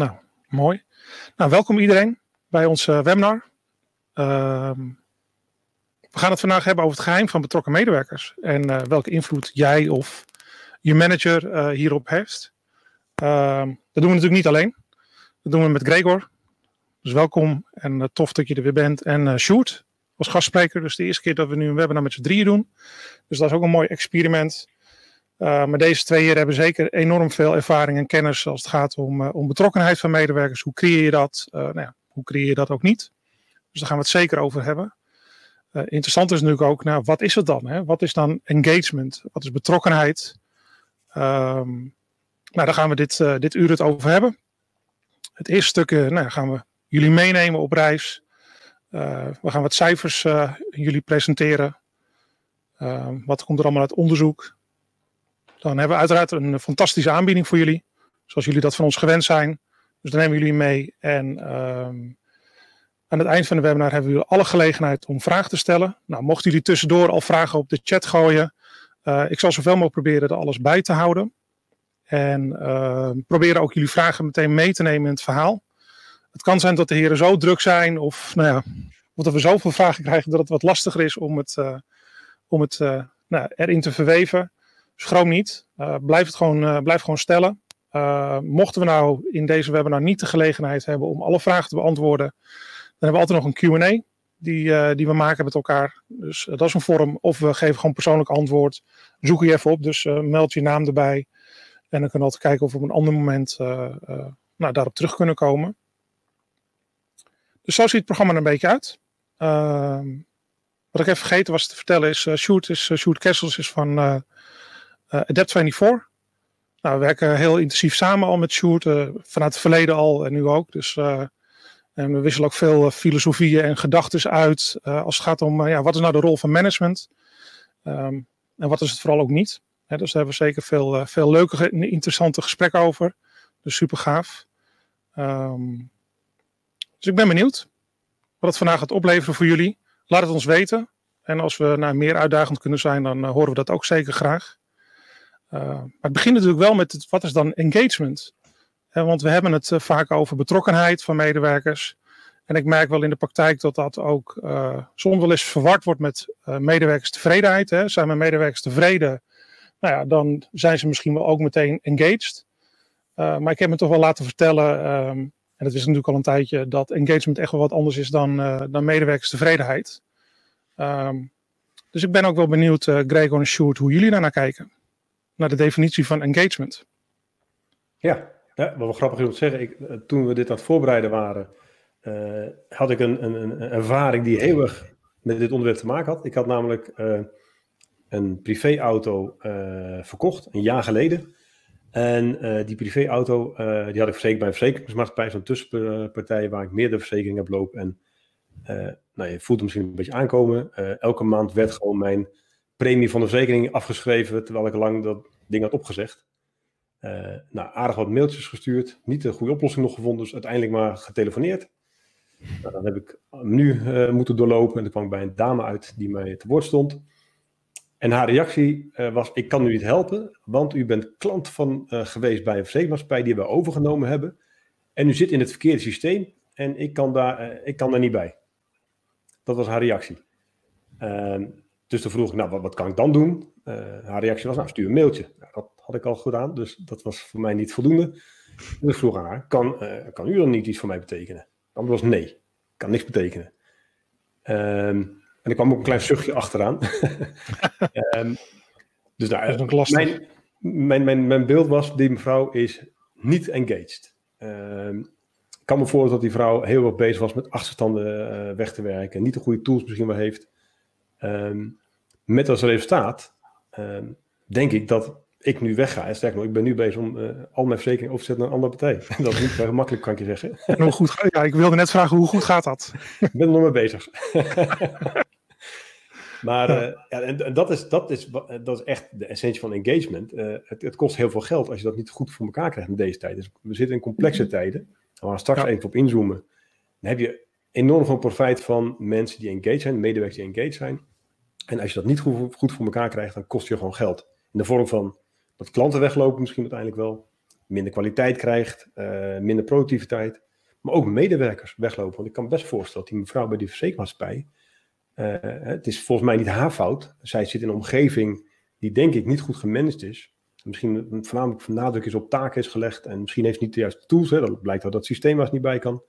Nou, mooi. Nou, welkom iedereen bij ons webinar. Ehm, we gaan het vandaag hebben over het geheim van betrokken medewerkers en welke invloed jij of je manager hierop heeft. Ehm, dat doen we natuurlijk niet alleen. Dat doen we met Gregor. Dus welkom en tof dat je er weer bent. En Sjoerd als gastspreker. Dus de eerste keer dat we nu een webinar met z'n drieën doen. Dus dat is ook een mooi experiment. Uh, maar deze twee hier hebben zeker enorm veel ervaring en kennis als het gaat om, om betrokkenheid van medewerkers. Hoe creëer je dat? Uh, nou ja, hoe creëer je dat ook niet? Dus daar gaan we het zeker over hebben. interessant is natuurlijk ook, nou, wat is het dan? Hè? Wat is dan engagement? Wat is betrokkenheid? Um, nou, daar gaan we dit, dit uur het over hebben. Het eerste stuk nou, gaan we jullie meenemen op reis. we gaan wat cijfers jullie presenteren. wat komt er allemaal uit onderzoek? Dan hebben we uiteraard een fantastische aanbieding voor jullie. Zoals jullie dat van ons gewend zijn. Dus dan nemen jullie mee. En um, aan het eind van de webinar hebben we alle gelegenheid om vragen te stellen. Nou, mochten jullie tussendoor al vragen op de chat gooien. Uh, ik zal zoveel mogelijk proberen er alles bij te houden. En uh, proberen ook jullie vragen meteen mee te nemen in het verhaal. Het kan zijn dat de heren zo druk zijn. Of, nou ja, dat we zoveel vragen krijgen dat het wat lastiger is om het, uh, om het nou, erin te verweven schroom niet. Uh, blijf het gewoon, uh, blijf gewoon stellen. Uh, mochten we nou in deze webinar niet de gelegenheid hebben om alle vragen te beantwoorden, dan hebben we altijd nog een QA die, die we maken met elkaar. Dus dat is een vorm. Of we geven gewoon persoonlijk antwoord. Zoek je even op, dus meld je naam erbij. En dan kunnen we altijd kijken of we op een ander moment nou, daarop terug kunnen komen. Dus zo ziet het programma er een beetje uit. Ehm, wat ik even vergeten was te vertellen is, uh, is, Sjoerd Kessels is van uh, Adapt24. Nou, we werken heel intensief samen al met Sjoerd, uh, vanuit het verleden al en nu ook. Dus, uh, en we wisselen ook veel filosofieën en gedachten uit als het gaat om ja, wat is nou de rol van management um, en wat is het vooral ook niet. Dus daar hebben we zeker veel, veel leuke en interessante gesprekken over. Dus super gaaf. Um, dus ik ben benieuwd wat het vandaag gaat opleveren voor jullie. Laat het ons weten. En als we nou, meer uitdagend kunnen zijn, dan horen we dat ook zeker graag. Uh, maar het begint natuurlijk wel met het, wat is dan engagement? Uh, want we hebben het uh, vaak over betrokkenheid van medewerkers. En ik merk wel in de praktijk dat dat ook soms wel eens verward wordt met medewerkerstevredenheid. Hè. Zijn mijn medewerkers tevreden? Nou ja, dan zijn ze misschien wel ook meteen engaged. maar ik heb me toch wel laten vertellen, um, en dat is natuurlijk al een tijdje, dat engagement echt wel wat anders is dan, dan medewerkerstevredenheid. Um, dus ik ben ook wel benieuwd, Gregor en Sjoerd, hoe jullie daarnaar kijken naar de definitie van engagement. Ja, wat wel grappig is om te zeggen, ik, eh, toen we dit aan het voorbereiden waren, uh, had ik een, een, een, ervaring die heel erg met dit onderwerp te maken had. Ik had namelijk uh, een privéauto uh, verkocht, een jaar geleden. En die privéauto, die had ik verzekerd bij een verzekeringsmaatschappij, zo'n tussenpartij waar ik meerdere verzekeringen heb lopen. En nou, je voelt hem misschien een beetje aankomen. elke maand werd gewoon mijn premie van de verzekering afgeschreven, terwijl ik lang dat ding had opgezegd. Uh, nou, aardig wat mailtjes gestuurd, niet de goede oplossing nog gevonden, dus uiteindelijk maar getelefoneerd. Nou, dan heb ik nu uh, moeten doorlopen en toen kwam ik bij een dame uit die mij te woord stond. En haar reactie uh, was, ik kan u niet helpen, want u bent klant van geweest bij een verzekeringsmaatschappij die we overgenomen hebben. En u zit in het verkeerde systeem en ik kan daar, ik kan daar niet bij. Dat was haar reactie. Ehm, dus toen vroeg ik, nou, wat, wat kan ik dan doen? Uh, haar reactie was, nou, stuur een mailtje. Nou, dat had ik al gedaan, dus dat was voor mij niet voldoende. Dus ik vroeg aan haar, kan, uh, kan u dan niet iets voor mij betekenen? Dan was nee, kan niks betekenen. Um, en ik kwam ook een klein zuchtje achteraan. um, dus nou, dat is. Mijn, mijn, mijn, mijn beeld was, die mevrouw is niet engaged. Um, ik kan me voorstellen dat die vrouw heel erg bezig was met achterstanden uh, weg te werken. Niet de goede tools misschien wel heeft. Um, met als resultaat um, denk ik dat ik nu wegga. En sterker nog, ik ben nu bezig om uh, al mijn verzekeringen over te zetten naar een andere partij. dat is niet zo gemakkelijk, kan ik je zeggen. En hoe goed, ja, ik wilde net vragen, hoe goed gaat dat? ik ben er nog mee bezig. maar uh, ja, en, en, dat, is, dat, is, dat is echt de essentie van engagement. Uh, het, het, kost heel veel geld als je dat niet goed voor elkaar krijgt in deze tijd. Dus we zitten in complexe mhm. tijden. We gaan straks ja. even op inzoomen. Dan heb je enorm veel profijt van mensen die engaged zijn, medewerkers die engaged zijn. En als je dat niet goed, voor elkaar krijgt, dan kost je gewoon geld. In de vorm van dat klanten weglopen misschien uiteindelijk wel. minder kwaliteit krijgt, minder productiviteit. Maar ook medewerkers weglopen. Want ik kan best voorstellen dat die mevrouw bij die verzekermaatschappij, het is volgens mij niet haar fout. Zij zit in een omgeving die denk ik niet goed gemanaged is. Misschien voornamelijk nadruk is op taken is gelegd en misschien heeft ze niet de juiste tools. Hè. Dat blijkt dat dat systeem waar niet bij kan.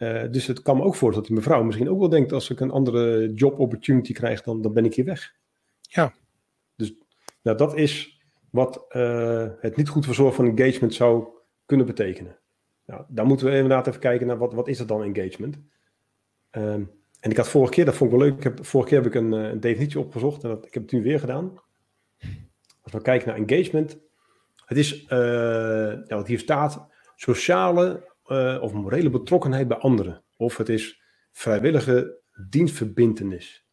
Uh, dus het kan me ook voor dat die mevrouw misschien ook wel denkt: als ik een andere job opportunity krijg, dan, dan ben ik hier weg. Ja. Dus nou, dat is wat uh, het niet goed verzorgen van engagement zou kunnen betekenen. Nou, dan moeten we inderdaad even kijken naar wat, wat is dat dan engagement. Um, en ik had vorige keer, dat vond ik wel leuk, ik heb, vorige keer heb ik een, eh, een definitie opgezocht en dat, ik heb het nu weer gedaan. Als we kijken naar engagement, het is, uh, wat hier staat, sociale uh, of morele betrokkenheid bij anderen. Of het is vrijwillige dienstverbindenis.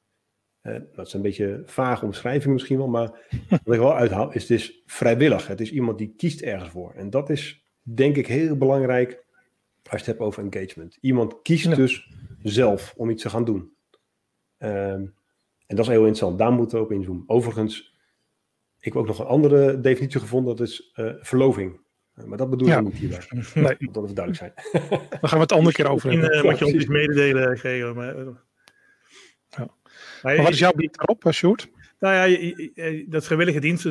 Uh, dat is een beetje vage omschrijving misschien wel, maar wat ik wel uithaal is het is vrijwillig. Het is iemand die kiest ergens voor. En dat is denk ik heel belangrijk als je het hebt over engagement. Iemand kiest dus zelf om iets te gaan doen. Um, en dat is heel interessant. Daar moeten we op inzoomen. Overigens, ik heb ook nog een andere definitie gevonden. Dat is uh, verloving. Maar dat bedoel ik niet hierbij. Nee. Dat het duidelijk zijn. Daar gaan we het andere keer over hebben. Uh, moet je ons iets mededelen, Gregor. Maar, uh, ja. maar, wat is jouw blik daarop, Sjoerd? Nou ja, dat vrijwillige dienst,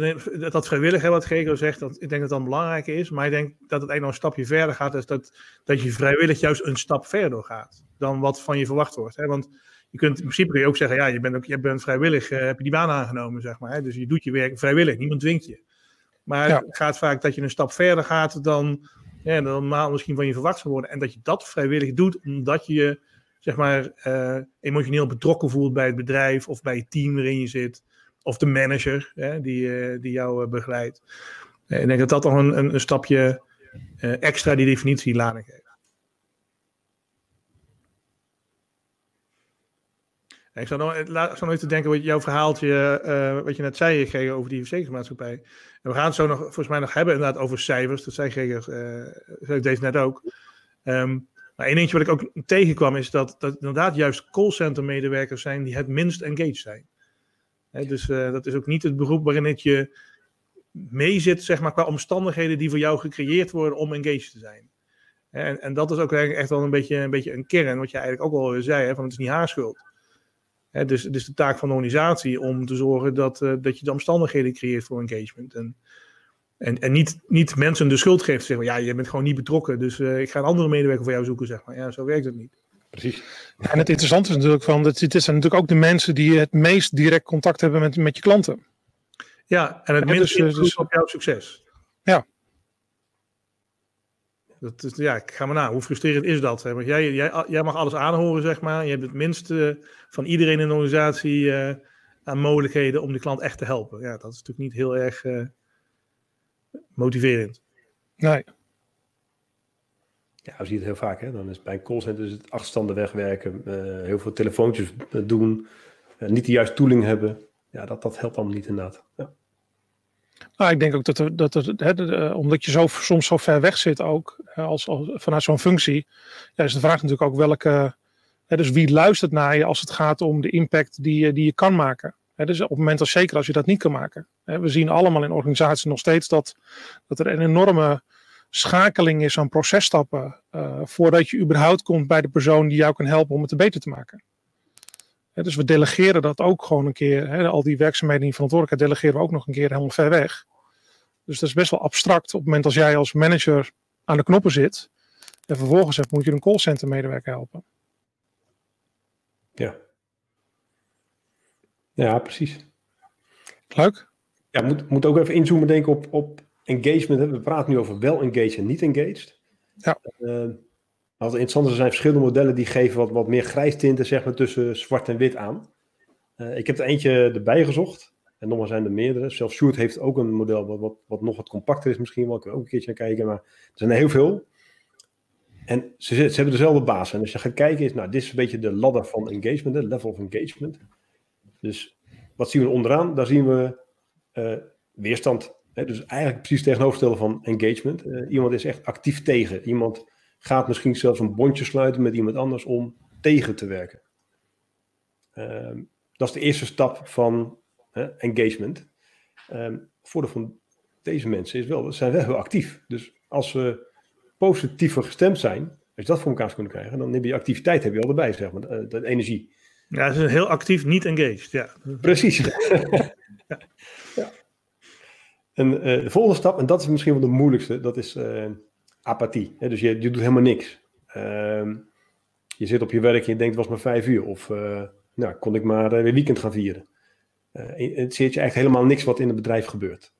dat vrijwillige wat Gregor zegt, dat, ik denk dat dat belangrijk is. Maar ik denk dat het eigenlijk nog een stapje verder gaat. Dus dat, dat je vrijwillig juist een stap verder gaat dan wat van je verwacht wordt. Hè? Want je kunt in principe kun je ook zeggen, ja, je bent, ook, je bent vrijwillig, uh, heb je die baan aangenomen, zeg maar. Hè? Dus je doet je werk vrijwillig, niemand dwingt je. Maar het gaat vaak dat je een stap verder gaat dan, ja, normaal misschien van je verwacht zou worden. En dat je dat vrijwillig doet, omdat je je, zeg maar, uh, emotioneel betrokken voelt bij het bedrijf of bij het team waarin je zit. Of de manager hè, die, uh, die jou begeleidt. ik denk dat dat een, een, een stapje extra die definitie lading geeft. Ik zou nog, nog even denken wat jouw verhaaltje, uh, wat je net zei, Gregor, over die verzekeringsmaatschappij. En we gaan het zo nog, volgens mij nog hebben inderdaad over cijfers. Dat zei Gregor, uh, deze net ook. Um, maar één dingetje wat ik ook tegenkwam is dat, dat inderdaad juist callcenter medewerkers zijn die het minst engaged zijn. dus uh, dat is ook niet het beroep waarin het je meezit, zeg maar, qua omstandigheden die voor jou gecreëerd worden om engaged te zijn. En, en dat is ook eigenlijk echt wel een beetje een, beetje een kern, wat je eigenlijk ook al zei, van het is niet haar schuld dus het is de taak van de organisatie om te zorgen dat, uh, dat je de omstandigheden creëert voor engagement. En, en, en niet, niet mensen de schuld geeft. Zeggen, ja, je bent gewoon niet betrokken, dus uh, ik ga een andere medewerker voor jou zoeken. Zeg maar. Ja, zo werkt het niet. Precies. en het interessante is natuurlijk van, dat het zijn natuurlijk ook de mensen die het meest direct contact hebben met, met je klanten. Ja, en het minst dus, dus, op jouw succes. Ja, dat is, ja, ik ga maar na. Hoe frustrerend is dat? Hè? Want jij, jij, jij mag alles aanhoren, zeg maar. Je hebt het minste van iedereen in de organisatie uh, aan mogelijkheden om de klant echt te helpen. Ja, dat is natuurlijk niet heel erg uh, motiverend. Nee. Ja, we zien het heel vaak. Hè? Dan is bij een callcenter is het achterstanden wegwerken, uh, heel veel telefoontjes doen, niet de juiste tooling hebben. Ja, dat, dat helpt allemaal niet inderdaad. Ja. Nou, ik denk ook dat, er, dat er, hè, omdat je zo, soms zo ver weg zit ook, als, als vanuit zo'n functie, ja, is de vraag natuurlijk ook welke, hè, dus wie luistert naar je als het gaat om de impact die, die je kan maken. Hè, dus op het moment als zeker als je dat niet kan maken. We zien allemaal in organisaties nog steeds dat, dat er een enorme schakeling is aan processtappen uh, voordat je überhaupt komt bij de persoon die jou kan helpen om het beter te maken. Dus we delegeren dat ook gewoon een keer. al die werkzaamheden die verantwoordelijkheid delegeren we ook nog een keer helemaal ver weg. Dus dat is best wel abstract op het moment als jij als manager aan de knoppen zit. En vervolgens moet je een callcenter medewerker helpen. Ja. Ja, precies. Leuk. Ja, moet, moet ook even inzoomen denk ik op, op engagement. We praten nu over wel engaged en niet engaged. Ja. Uh, als interessant er zijn verschillende modellen die geven wat, wat meer grijstinten zeg maar, tussen zwart en wit aan. Uh, ik heb er eentje erbij gezocht. En nogmaals zijn er meerdere. Zelfs Sjoerd heeft ook een model wat, wat, wat nog wat compacter is misschien wel. Ik ook een keertje naar kijken. Maar er zijn er heel veel. En ze, ze hebben dezelfde basis. En als je gaat kijken, is nou, dit is een beetje de ladder van engagement, de level of engagement. Dus wat zien we onderaan? Daar zien we uh, weerstand. Hè? Dus eigenlijk precies tegenovergestelde van engagement. Uh, iemand is echt actief tegen. Iemand gaat misschien zelfs een bondje sluiten met iemand anders om tegen te werken. Uh, dat is de eerste stap van engagement. Um, voor de deze mensen is wel, zijn wel heel actief. Dus als we positiever gestemd zijn, als je dat voor elkaar kunnen krijgen, dan heb je activiteit heb je al erbij, zeg maar, de, de energie. Ja, ze zijn heel actief, niet engaged. Ja. Precies. ja. ja. En uh, de volgende stap, en dat is misschien wel de moeilijkste, dat is uh, apathie. dus je, je doet helemaal niks. Uh, je zit op je werk en je denkt, het was maar vijf uur. Of, uh, nou, kon ik maar weer weekend gaan vieren. het zit je echt helemaal niks wat in het bedrijf gebeurt.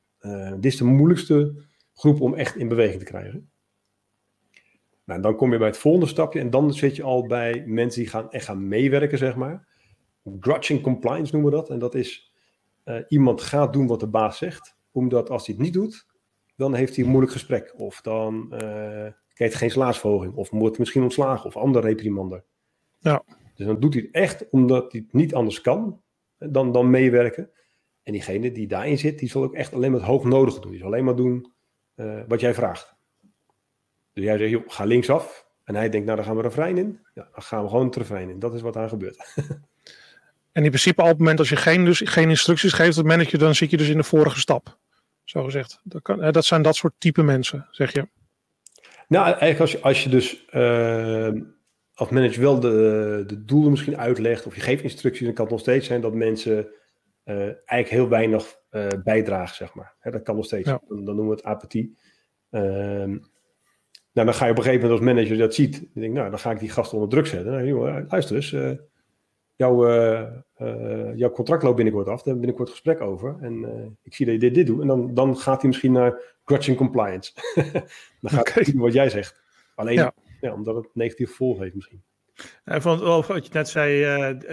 dit is de moeilijkste groep om echt in beweging te krijgen. Nou, dan kom je bij het volgende stapje en dan zit je al bij mensen die gaan echt gaan meewerken, zeg maar. Grudging compliance noemen we dat. En dat is iemand gaat doen wat de baas zegt, omdat als hij het niet doet, dan heeft hij een moeilijk gesprek. Of dan uh, krijgt hij geen salarisverhoging, of wordt misschien ontslagen, of ander reprimander. Ja. Dus dan doet hij het echt omdat hij het niet anders kan dan, dan meewerken. En diegene die daarin zit, die zal ook echt alleen maar het hoognodige doen. Die zal alleen maar doen uh, wat jij vraagt. Dus jij zegt, joh, ga linksaf. En hij denkt, nou dan gaan we refrein in. Ja, dan gaan we gewoon het refrein in. Dat is wat daar gebeurt. en in principe op het moment als je geen, dus, geen instructies geeft, het manager, dan zit je dus in de vorige stap. Zo gezegd. Dat, kan, dat zijn dat soort type mensen, zeg je. Nou, eigenlijk als je, als je dus uh, als manager wel de, de doelen misschien uitlegt, of je geeft instructies, dan kan het nog steeds zijn dat mensen uh, eigenlijk heel weinig uh, bijdragen, zeg maar. Hè, dat kan nog steeds. Dan, dan, noemen we het apathie. Ehm, nou, dan ga je op een gegeven moment als manager dat ziet. Je denkt, nou, dan ga ik die gast onder druk zetten. Nou, joh, luister eens, jouw, uh, uh, jouw contract loopt binnenkort af. Daar hebben we binnenkort gesprek over. En ik zie dat je dit, dit doet. En dan, dan gaat hij misschien naar grudging compliance. dan gaat hij doen wat jij zegt. Alleen ja. ja omdat het negatief gevolg heeft misschien. Ja, vond wat je net zei,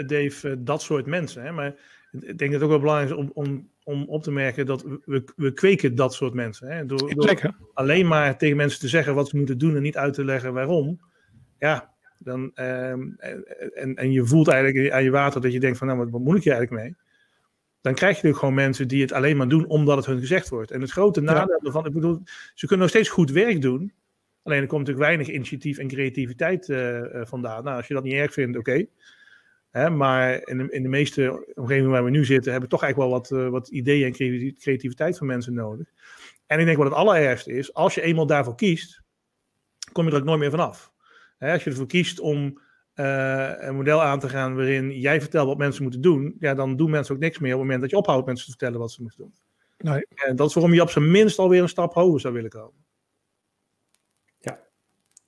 Dave, dat soort mensen. Hè? Maar ik denk dat het ook wel belangrijk is om, om om op te merken dat we, we kweken dat soort mensen. Hè? Door, door alleen maar tegen mensen te zeggen wat ze moeten doen en niet uit te leggen waarom. Ja, dan, ehm, en, en je voelt eigenlijk aan je water dat je denkt van nou, wat moet ik je eigenlijk mee? Dan krijg je natuurlijk gewoon mensen die het alleen maar doen omdat het hun gezegd wordt. En het grote nadeel ja. ik bedoel, ze kunnen nog steeds goed werk doen. Alleen er komt natuurlijk weinig initiatief en creativiteit uh, vandaan. Nou, als je dat niet erg vindt, oké. Hè, maar in de, in de meeste omgevingen waar we nu zitten, hebben we toch eigenlijk wel wat, uh, wat ideeën en creativiteit van mensen nodig. En ik denk wat het allerergste is, als je eenmaal daarvoor kiest, kom je er ook nooit meer vanaf. Hè, als je ervoor kiest om uh, een model aan te gaan waarin jij vertelt wat mensen moeten doen, ja, dan doen mensen ook niks meer op het moment dat je ophoudt mensen te vertellen wat ze moeten doen. Nee. En dat is waarom je op zijn minst alweer een stap hoger zou willen komen. Ja,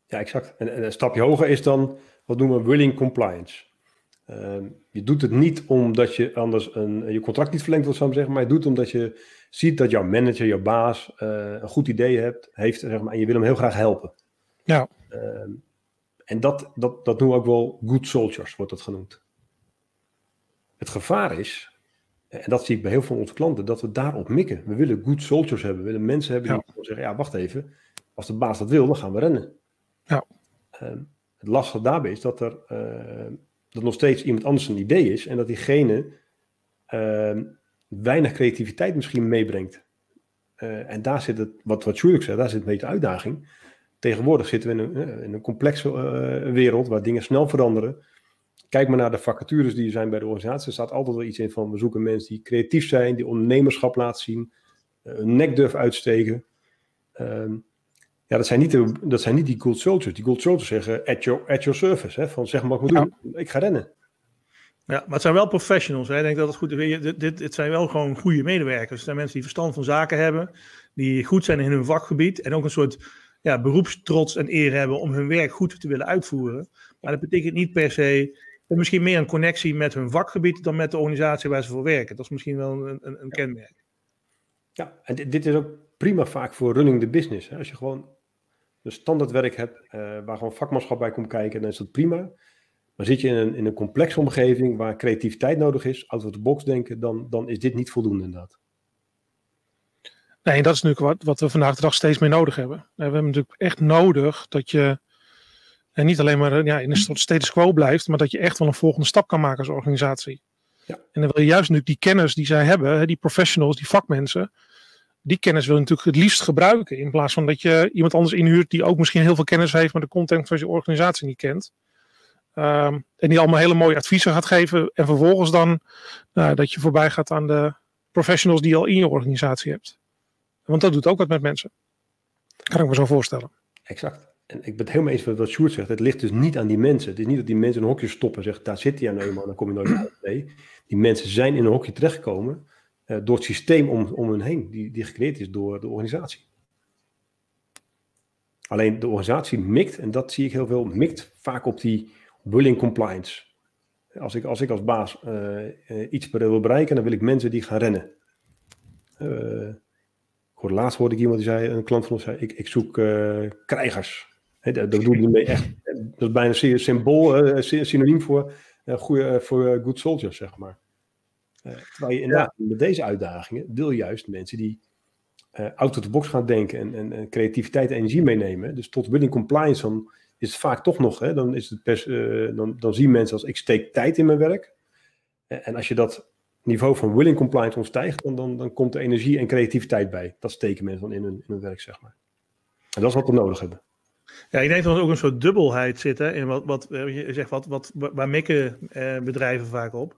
ja exact. En, en een stapje hoger is dan, wat noemen we willing compliance. Ehm, je doet het niet omdat je anders een, je contract niet verlengd wordt, zou ik zeggen, maar je doet het omdat je ziet dat jouw manager, jouw baas, uh, een goed idee hebt, heeft zeg maar, en je wil hem heel graag helpen. Ja. Uh, en dat, dat, dat noemen we ook wel good soldiers, wordt dat genoemd. Het gevaar is, en dat zie ik bij heel veel van onze klanten, dat we daarop mikken. We willen good soldiers hebben. We willen mensen hebben die zeggen, ja, wacht even, als de baas dat wil, dan gaan we rennen. Ja. Uh, het lastige daarbij is dat er ehm, dat nog steeds iemand anders een idee is en dat diegene uh, weinig creativiteit misschien meebrengt. Uh, en daar zit het, wat, wat Sjoerd zegt, daar zit een beetje de uitdaging. Tegenwoordig zitten we in een, eh, in een complexe uh, wereld waar dingen snel veranderen. Kijk maar naar de vacatures die er zijn bij de organisatie. Er staat altijd wel iets in van we zoeken mensen die creatief zijn, die ondernemerschap laten zien, een nek durven uitsteken. Uh, ja, dat zijn niet, de, dat zijn niet die gold soldiers. Die gold soldiers zeggen at your, at your service. Hè, van zeg maar wat ik moet doen. Ik ga rennen. Ja, maar het zijn wel professionals. Hè. Ik denk dat het goed is. Dit, dit, dit zijn wel gewoon goede medewerkers. Het zijn mensen die verstand van zaken hebben. Die goed zijn in hun vakgebied. En ook een soort ja, beroepstrots en eer hebben om hun werk goed te willen uitvoeren. Maar dat betekent niet per se. Misschien meer een connectie met hun vakgebied dan met de organisatie waar ze voor werken. Dat is misschien wel een, een, een kenmerk. Ja, en dit, dit, is ook prima vaak voor running the business. Hè. Als je gewoon dus standaardwerk hebt, uh, waar gewoon vakmanschap bij komt kijken, dan is dat prima. Maar zit je in een, in een complexe omgeving waar creativiteit nodig is, out of the box denken, dan, dan is dit niet voldoende inderdaad. Nee, dat is natuurlijk wat, wat we vandaag de dag steeds meer nodig hebben. We hebben natuurlijk echt nodig dat je en niet alleen maar ja, in een soort status quo blijft, maar dat je echt wel een volgende stap kan maken als organisatie. Ja. En dan wil je juist natuurlijk die kennis die zij hebben, die professionals, die vakmensen, die kennis wil je natuurlijk het liefst gebruiken. In plaats van dat je iemand anders inhuurt die ook misschien heel veel kennis heeft, maar de content van je organisatie niet kent. Um, en die allemaal hele mooie adviezen gaat geven. En vervolgens dan nou, dat je voorbij gaat aan de professionals die je al in je organisatie hebt. Want dat doet ook wat met mensen. Kan ik me zo voorstellen. Exact. En ik ben het helemaal eens met wat Sjoerd zegt. Het ligt dus niet aan die mensen. Het is niet dat die mensen een hokje stoppen en zeggen, daar zit hij aan eenmaal, dan kom je nooit uit. Nee, die mensen zijn in een hokje terechtgekomen uh, door het systeem om, om hen heen, die, die gecreëerd is door de organisatie. Alleen de organisatie mikt, en dat zie ik heel veel, mikt vaak op die bullying compliance. Als ik als, ik als baas uh, uh, iets wil bereiken, dan wil ik mensen die gaan rennen. Ik hoorde laatst hoorde ik iemand die zei, een klant van ons zei, ik, ik zoek krijgers. He, dat, dat bedoel ik mee echt. Dat is bijna een symbool, synoniem voor, goede, voor good soldiers, zeg maar. terwijl je inderdaad ja. met deze uitdagingen wil juist mensen die out of the box gaan denken en, en, en, creativiteit en energie meenemen. Dus tot winning compliance dan is het vaak toch nog, hè, dan, is het dan, dan zien mensen als ik steek tijd in mijn werk. En als je dat niveau van willing compliance ontstijgt, dan, dan, dan komt er energie en creativiteit bij. Dat steken mensen dan in hun, in hun werk, zeg maar. En dat is wat we nodig hebben. Ja, ik denk dat er ook een soort dubbelheid zit hè, in wat, wat je zegt, wat, wat, waar mikken eh, bedrijven vaak op.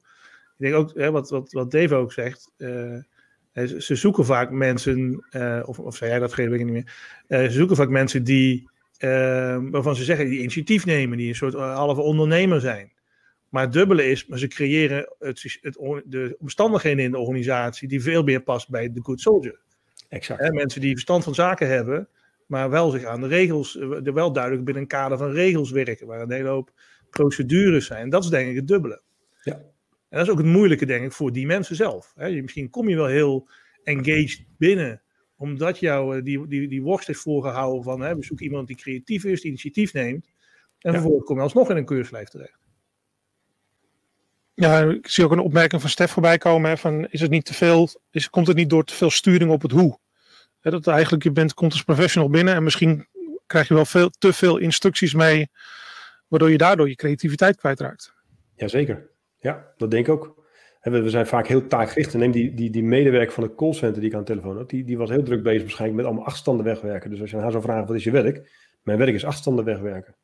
Ik denk ook, hè, wat, wat, wat Dave ook zegt, uh, ze zoeken vaak mensen, of, of zei jij dat, weet ik niet meer. Ze zoeken vaak mensen die, waarvan ze zeggen, die initiatief nemen, die een soort halve ondernemer zijn. Maar het dubbele is, maar ze creëren het, het, de omstandigheden in de organisatie die veel meer past bij de good soldier. Exact. Hè, mensen die verstand van zaken hebben, maar wel zich aan de regels, er wel duidelijk binnen een kader van regels werken, waar een hele hoop procedures zijn. Dat is denk ik het dubbele. Ja. En dat is ook het moeilijke, denk ik, voor die mensen zelf. Hè. Misschien kom je wel heel engaged binnen, omdat jou die, die, die worst is voorgehouden van hè, we zoeken iemand die creatief is, die initiatief neemt. En ja. vervolgens kom je alsnog in een keurslijf terecht. Ja, ik zie ook een opmerking van Stef voorbij komen. Hè, van, is het niet te veel, is, komt het niet door te veel sturing op het hoe? Hè, dat eigenlijk je bent, komt als professional binnen en misschien krijg je wel veel, te veel instructies mee, waardoor je daardoor je creativiteit kwijtraakt. Jazeker. Ja, dat denk ik ook. We zijn vaak heel taakgericht. Neem die, die, die medewerker van het callcenter die ik aan de telefoon had. Die, die was heel druk bezig waarschijnlijk met allemaal achtstanden wegwerken. Dus als je aan haar zou vragen, wat is je werk? Mijn werk is achtstanden wegwerken.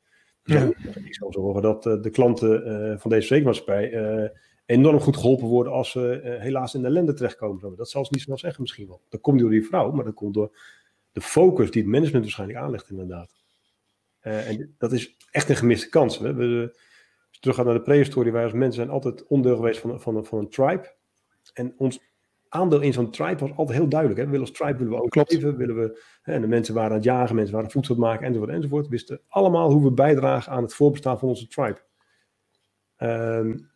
Ja. Ik zal zorgen dat uh, de klanten uh, van deze verzekeringsmaatschappij uh, enorm goed geholpen worden als ze helaas in de ellende terechtkomen. Dat zal ze niet wel zeggen misschien wel. Dat komt door die vrouw, maar dat komt door de focus die het management waarschijnlijk aanlegt inderdaad. en dat is echt een gemiste kans. We, we, teruggaan naar de prehistorie, wij als mensen zijn altijd onderdeel geweest van, van, van een tribe. En ons aandeel in zo'n tribe was altijd heel duidelijk. Hè? We willen als tribe willen we ook Klopt. leven, willen we, hè, en de mensen waren aan het jagen, mensen waren voedsel maken, enzovoort, enzovoort. Wisten allemaal hoe we bijdragen aan het voorbestaan van onze tribe. Um,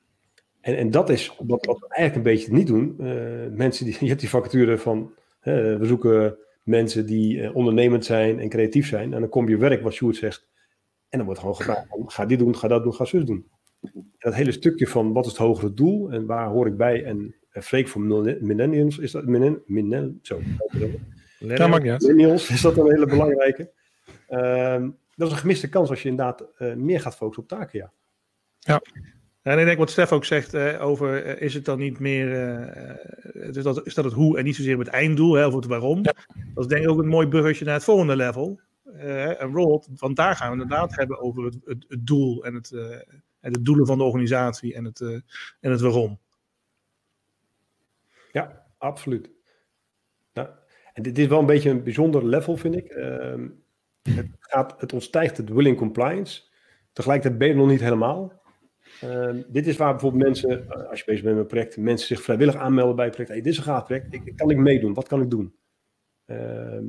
en, en dat is wat, wat we eigenlijk een beetje niet doen. Uh, mensen die, je hebt die vacature van, uh, we zoeken mensen die uh, ondernemend zijn en creatief zijn. En dan kom je werk, wat Sjoerd zegt, en dan wordt gewoon gevraagd, ga dit doen, ga dat doen, ga zus doen. Dat hele stukje van wat is het hogere doel en waar hoor ik bij en Freek voor millennials, is dat millenn, millenn, zo, ja, maakt niet uit. millennials, is dat een hele belangrijke. Um, dat is een gemiste kans als je inderdaad uh, meer gaat focussen op taken, ja. Ja. En ik denk wat Stef ook zegt uh, over, uh, is het dan niet meer, is, dat, is dat het hoe en niet zozeer het einddoel, hè, of het waarom. Ja. Dat is denk ik ook een mooi bruggetje naar het volgende level. en Rold, want daar gaan we inderdaad hebben over het, het, het doel en het, en de doelen van de organisatie en het, en het waarom. Ja, absoluut. Nou, en dit is wel een beetje een bijzonder level, vind ik. Uh, het, gaat, het ontstijgt het willing compliance. Tegelijkertijd ben je nog niet helemaal. Uh, dit is waar bijvoorbeeld mensen, als je bezig bent met een project, mensen zich vrijwillig aanmelden bij het project. Hey, dit is een gaaf project, ik, kan ik meedoen? Wat kan ik doen? Uh,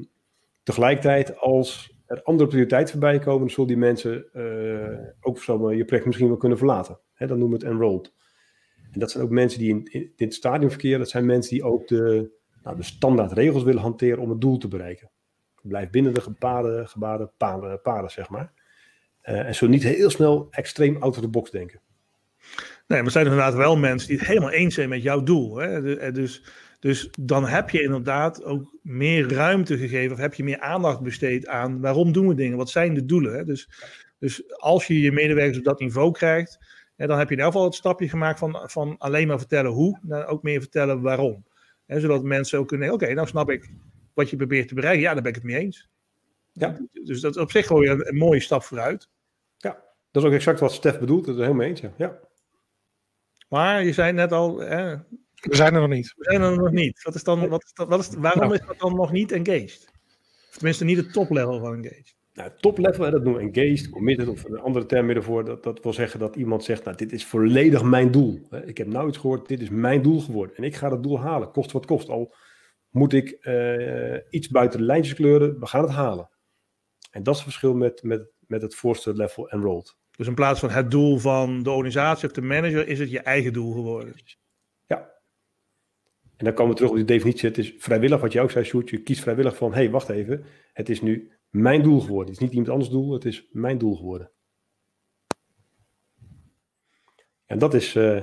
tegelijkertijd, als er andere prioriteiten voorbij komen, zullen die mensen uh, ook zomaar je project misschien wel kunnen verlaten. Dan noemen we het enrolled. En dat zijn ook mensen die in, dit stadium verkeren. Dat zijn mensen die ook de, nou, de standaard regels willen hanteren om het doel te bereiken. Blijf binnen de gebaarde, gebaarde paden, paden, zeg maar. Uh, en zo niet heel snel extreem out of the box denken. Nee, maar er zijn inderdaad wel mensen die het helemaal eens zijn met jouw doel. Hè? Dus, dus dan heb je inderdaad ook meer ruimte gegeven, of heb je meer aandacht besteed aan waarom doen we dingen, wat zijn de doelen. Hè? Dus, dus als je je medewerkers op dat niveau krijgt, hè, dan heb je in ieder geval het stapje gemaakt van, van alleen maar vertellen hoe, naar ook meer vertellen waarom. Hè? Zodat mensen ook kunnen, oké, okay, nou snap ik wat je probeert te bereiken, ja, daar ben ik het mee eens. Ja. Dus dat is op zich gewoon een, een mooie stap vooruit. Ja, dat is ook exact wat Stef bedoelt, dat is helemaal eens. Ja. Maar je zei net al, hè, We zijn er nog niet. We zijn er nog niet. Wat is dan, wat is dat, wat is, waarom nou. is dat dan nog niet engaged? Of tenminste niet het toplevel van engaged. Nou, top level, dat noemen we engaged, committed of een andere term ervoor. Dat, dat wil zeggen dat iemand zegt, nou dit is volledig mijn doel. Ik heb nou iets gehoord, dit is mijn doel geworden. En ik ga dat doel halen, kost wat kost. Al moet ik uh, iets buiten de lijntjes kleuren, we gaan het halen. En dat is het verschil met, met, met het voorste level enrolled. Dus in plaats van het doel van de organisatie of de manager, is het je eigen doel geworden. Ja. En dan komen we terug op die definitie. Het is vrijwillig, wat je ook zei, Sjoerd. Je kiest vrijwillig van, hé, hey, wacht even. Het is nu mijn doel geworden. Het is niet iemand anders doel, het is mijn doel geworden. En dat is uh,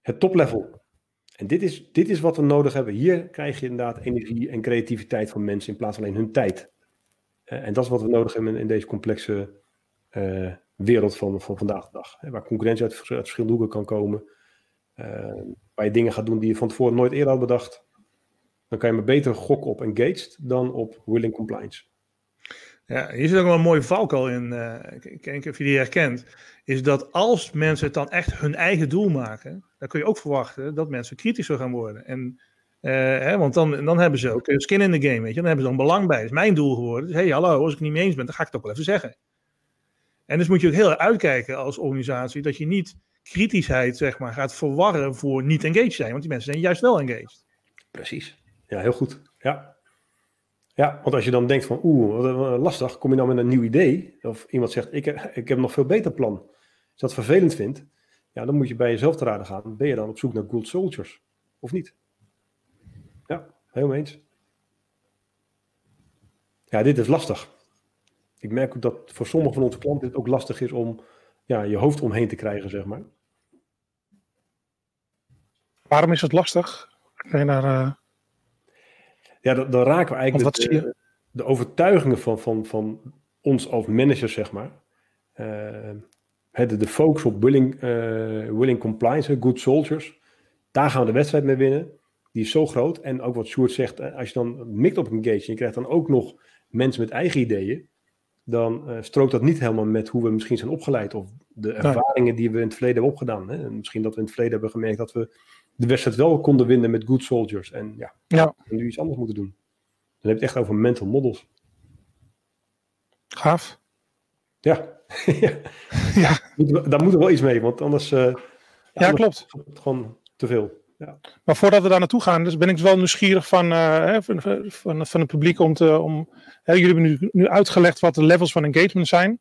het toplevel. En dit is, dit is wat we nodig hebben. Hier krijg je inderdaad energie en creativiteit van mensen in plaats van alleen hun tijd. Uh, en dat is wat we nodig hebben in deze complexe uh, wereld van, van vandaag de dag. Hè, waar concurrentie uit, uit, verschillende hoeken kan komen. waar je dingen gaat doen die je van tevoren nooit eerder had bedacht dan kan je me beter gokken op engaged dan op willing compliance. Ja, hier zit ook wel een mooie valkuil in. Uh, ik niet of je die herkent. Is dat als mensen het dan echt hun eigen doel maken, dan kun je ook verwachten dat mensen kritischer gaan worden. En, uh, hè, want dan, dan hebben ze ook skin in the game, weet je. Dan hebben ze dan belang bij. Het is mijn doel geworden. Dus hey, hallo, als ik het niet mee eens ben, dan ga ik het ook wel even zeggen. En dus moet je ook heel erg uitkijken als organisatie dat je niet kritischheid, zeg maar, gaat verwarren voor niet engaged zijn. Want die mensen zijn juist wel engaged. Precies. Ja, heel goed. Ja. Ja, want als je dan denkt van, oeh, lastig, kom je nou met een nieuw idee? Of iemand zegt, ik, ik heb nog veel beter plan. Als je dat vervelend vindt, ja, dan moet je bij jezelf te raden gaan. Ben je dan op zoek naar good soldiers? Of niet? Ja, helemaal eens. Ja, dit is lastig. Ik merk ook dat voor sommige van onze klanten het ook lastig is om ja, je hoofd omheen te krijgen, zeg maar. Waarom is het lastig? Kun je naar, uh, ja, dan, dan raken we eigenlijk de, de, overtuigingen van, van, van ons als managers, zeg maar. Uh, de, de focus op willing, uh, willing compliance, good soldiers. Daar gaan we de wedstrijd mee winnen. Die is zo groot. En ook wat Sjoerd zegt, eh, als je dan mikt op engage en je krijgt dan ook nog mensen met eigen ideeën, dan uh, strookt dat niet helemaal met hoe we misschien zijn opgeleid of de ervaringen die we in het verleden hebben opgedaan. Hè? En misschien dat we in het verleden hebben gemerkt dat we de wedstrijd wel konden winnen met good soldiers. En ja, ja. nu iets anders moeten doen. Dan heb je het echt over mental models. Gaaf. Ja. ja. Daar moeten we wel iets mee, want anders. Uh, ja, klopt. gewoon te veel. Ja. Maar voordat we daar naartoe gaan, dus ben ik wel nieuwsgierig van, uh, van, van, van, het publiek om te. Om, hè, jullie hebben nu, nu uitgelegd wat de levels van engagement zijn.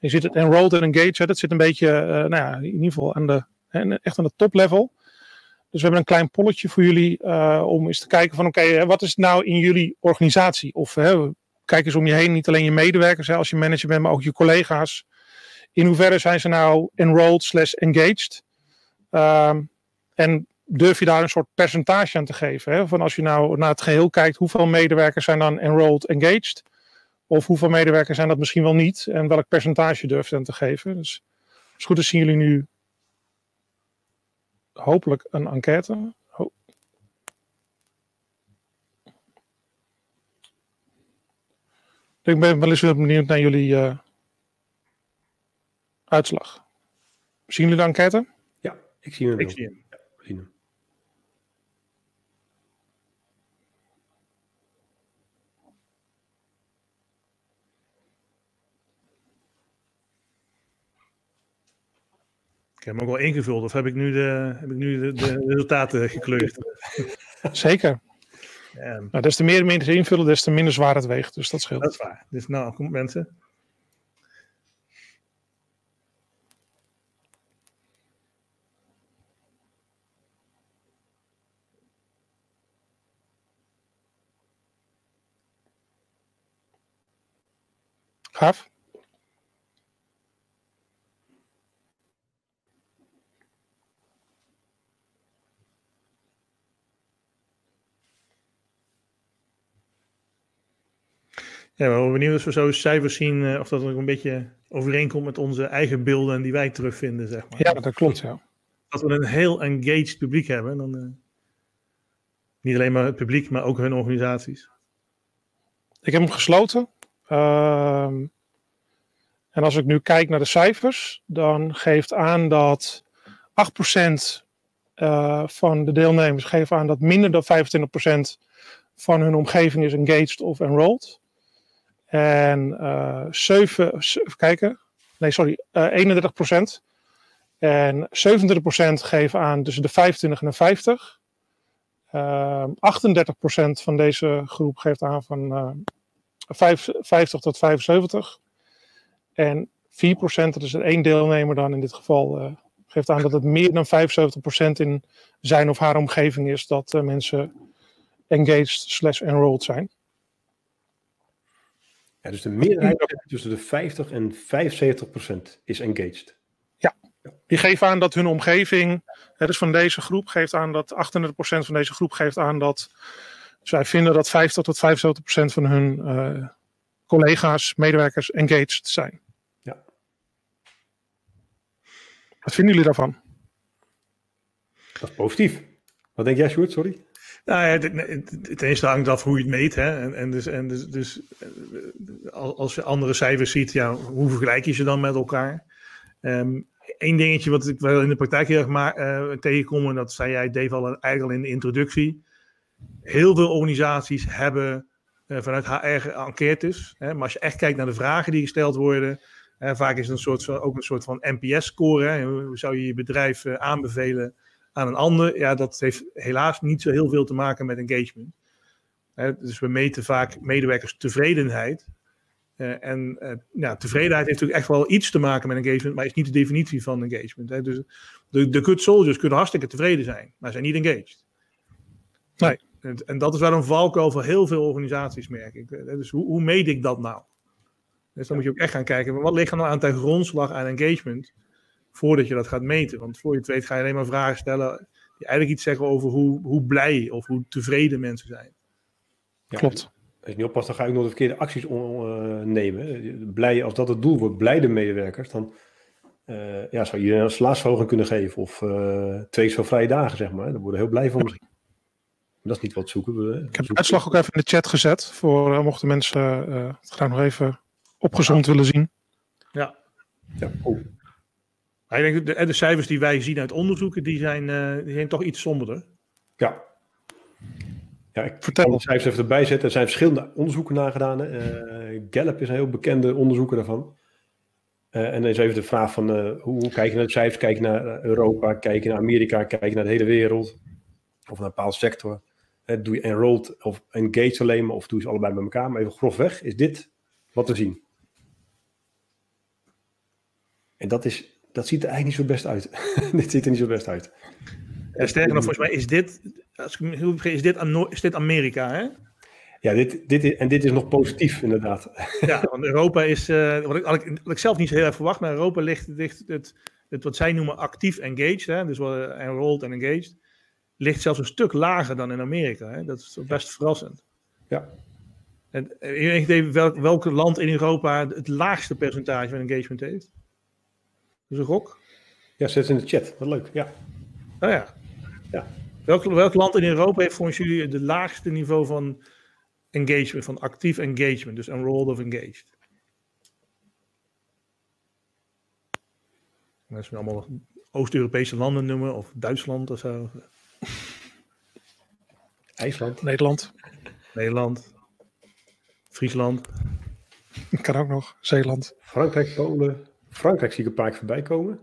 Je ziet het enrolled en engaged, dat zit een beetje, uh, nou ja, in ieder geval aan de, echt aan de top level. Dus we hebben een klein polletje voor jullie uh, om eens te kijken van oké, wat is nou in jullie organisatie? Of hè, kijk eens om je heen, niet alleen je medewerkers hè, als je manager bent, maar ook je collega's. In hoeverre zijn ze nou enrolled slash engaged? Um, en durf je daar een soort percentage aan te geven? Hè? Van als je nou naar het geheel kijkt, hoeveel medewerkers zijn dan enrolled engaged? Of hoeveel medewerkers zijn dat misschien wel niet? En welk percentage durf je dan te geven? Dus als goed is zien jullie nu hopelijk een enquête. Ho ik ben wel eens benieuwd naar jullie uh, uitslag. Zien jullie de enquête? Ja, ik zie hem. Ik zie hem. Ja, Ik heb hem ook wel ingevuld, of heb ik nu de, heb ik nu de, de resultaten gekleurd? Zeker. Ja. Nou, des te meer mensen invullen, des te minder zwaar het weegt. Dus dat scheelt. Dat is waar. Dus nou, kom mensen. Gaaf. Ja, we zijn benieuwd als we zo cijfers zien, uh, of dat ook een beetje overeenkomt met onze eigen beelden die wij terugvinden, zeg maar. Ja, dat klopt, ja. Dat we een heel engaged publiek hebben, dan uh, niet alleen maar het publiek, maar ook hun organisaties. Ik heb hem gesloten. Uh, en als ik nu kijk naar de cijfers, dan geeft aan dat 8% uh, van de deelnemers geven aan dat minder dan 25% van hun omgeving is engaged of enrolled. En uh, 7, even kijken, nee sorry, uh, 31%. En 27% geven aan tussen de 25 en de 50. Uh, 38% van deze groep geeft aan van uh, 50 tot 75. En 4%, dat is één deelnemer dan in dit geval, geeft aan dat het meer dan 75% in zijn of haar omgeving is dat mensen engaged slash enrolled zijn. Ja, dus de meerderheid tussen de 50 en 75% is engaged. Ja, die geven aan dat hun omgeving, hè, dus van deze groep, geeft aan dat 38% van deze groep geeft aan dat zij vinden dat 50 tot 75% van hun uh, collega's, medewerkers engaged zijn. Ja. Wat vinden jullie daarvan? Dat is positief. Wat denk jij, Sjoerd? Sorry. Nou ja, ten eerste hangt af hoe je het meet. Hè? En, en, dus, en dus, dus als je andere cijfers ziet, ja, hoe vergelijk je ze dan met elkaar? Um, Eén dingetje wat ik wel in de praktijk heel erg maar, uh, tegenkom, en dat zei jij, Dave, al eigenlijk in de introductie. Heel veel organisaties hebben uh, vanuit HR enquêtes. Hè, maar als je echt kijkt naar de vragen die gesteld worden, uh, vaak is het een soort van, ook een soort van NPS-score. Hoe zou je je bedrijf aanbevelen aan een ander? Ja, dat heeft helaas niet zo heel veel te maken met engagement. Hè, dus we meten vaak medewerkers tevredenheid. Uh, en uh, ja, tevredenheid heeft natuurlijk echt wel iets te maken met engagement, maar is niet de definitie van engagement. Hè. Dus de, de good soldiers kunnen hartstikke tevreden zijn, maar zijn niet engaged. Nee. En, en dat is wel een valkuil voor heel veel organisaties, merk ik. Dus hoe, hoe meet ik dat nou? Dus dan moet je ook echt gaan kijken, wat ligt er nou aan ten grondslag aan engagement, voordat je dat gaat meten. Want voor je het weet ga je alleen maar vragen stellen die eigenlijk iets zeggen over hoe, hoe blij of hoe tevreden mensen zijn. Ja, Klopt als je niet oppast, dan ga ik nog de verkeerde acties uh, nemen. Blij, als dat het doel wordt, blijde medewerkers, dan uh, ja, zou je een salarisverhoging kunnen geven. Of uh, twee zo vrije dagen, zeg maar. Daar worden heel blij van misschien. dat is niet wat zoeken we. Ik heb de uitslag ook even in de chat gezet. Voor mochten mensen het graag nog even opgezond willen zien. Ja. ja. Oh. Ik denk, de, de cijfers die wij zien uit onderzoeken, die zijn, die zijn toch iets somberder. Ja, ja, ik Vertel. de cijfers even erbij zetten. Er zijn verschillende onderzoeken nagedaan. Uh, Gallup is een heel bekende onderzoeker daarvan. Uh, en dan is even de vraag van uh, hoe, hoe, kijk je naar de cijfers? Kijk je naar Europa? Kijk je naar Amerika? Kijk je naar de hele wereld? Of naar een bepaalde sector? doe je enrolled of engaged alleen maar? Of doe je ze allebei bij elkaar? Maar even grofweg, is dit wat we zien? En dat, is, dat ziet er eigenlijk niet zo best uit. dit ziet er niet zo best uit. Ja, sterker nog, volgens mij is dit als ik me is dit, is dit Amerika, hè? Ja, dit, dit is, en dit is nog positief, inderdaad. Ja, want Europa is, uh, wat, ik, wat, ik, wat ik zelf niet zo heel erg verwacht, maar Europa ligt, ligt het, het wat zij noemen actief engaged, hè, dus enrolled en engaged, ligt zelfs een stuk lager dan in Amerika. Hè? Dat is best ja. verrassend. Ja. En even welk, welk land in Europa het laagste percentage van engagement heeft? Dus een gok? Ja, zet in de chat. Wat leuk, ja. Oh ja. Ja. Welk, welk land in Europa heeft volgens jullie het laagste niveau van engagement, van actief engagement, dus enrolled of engaged? Als we allemaal Oost-Europese landen noemen, of Duitsland of zo. IJsland. Nederland. Nederland. Friesland. Kan ook nog. Zeeland. Frankrijk, Polen. Frankrijk zie ik een paar keer voorbij komen.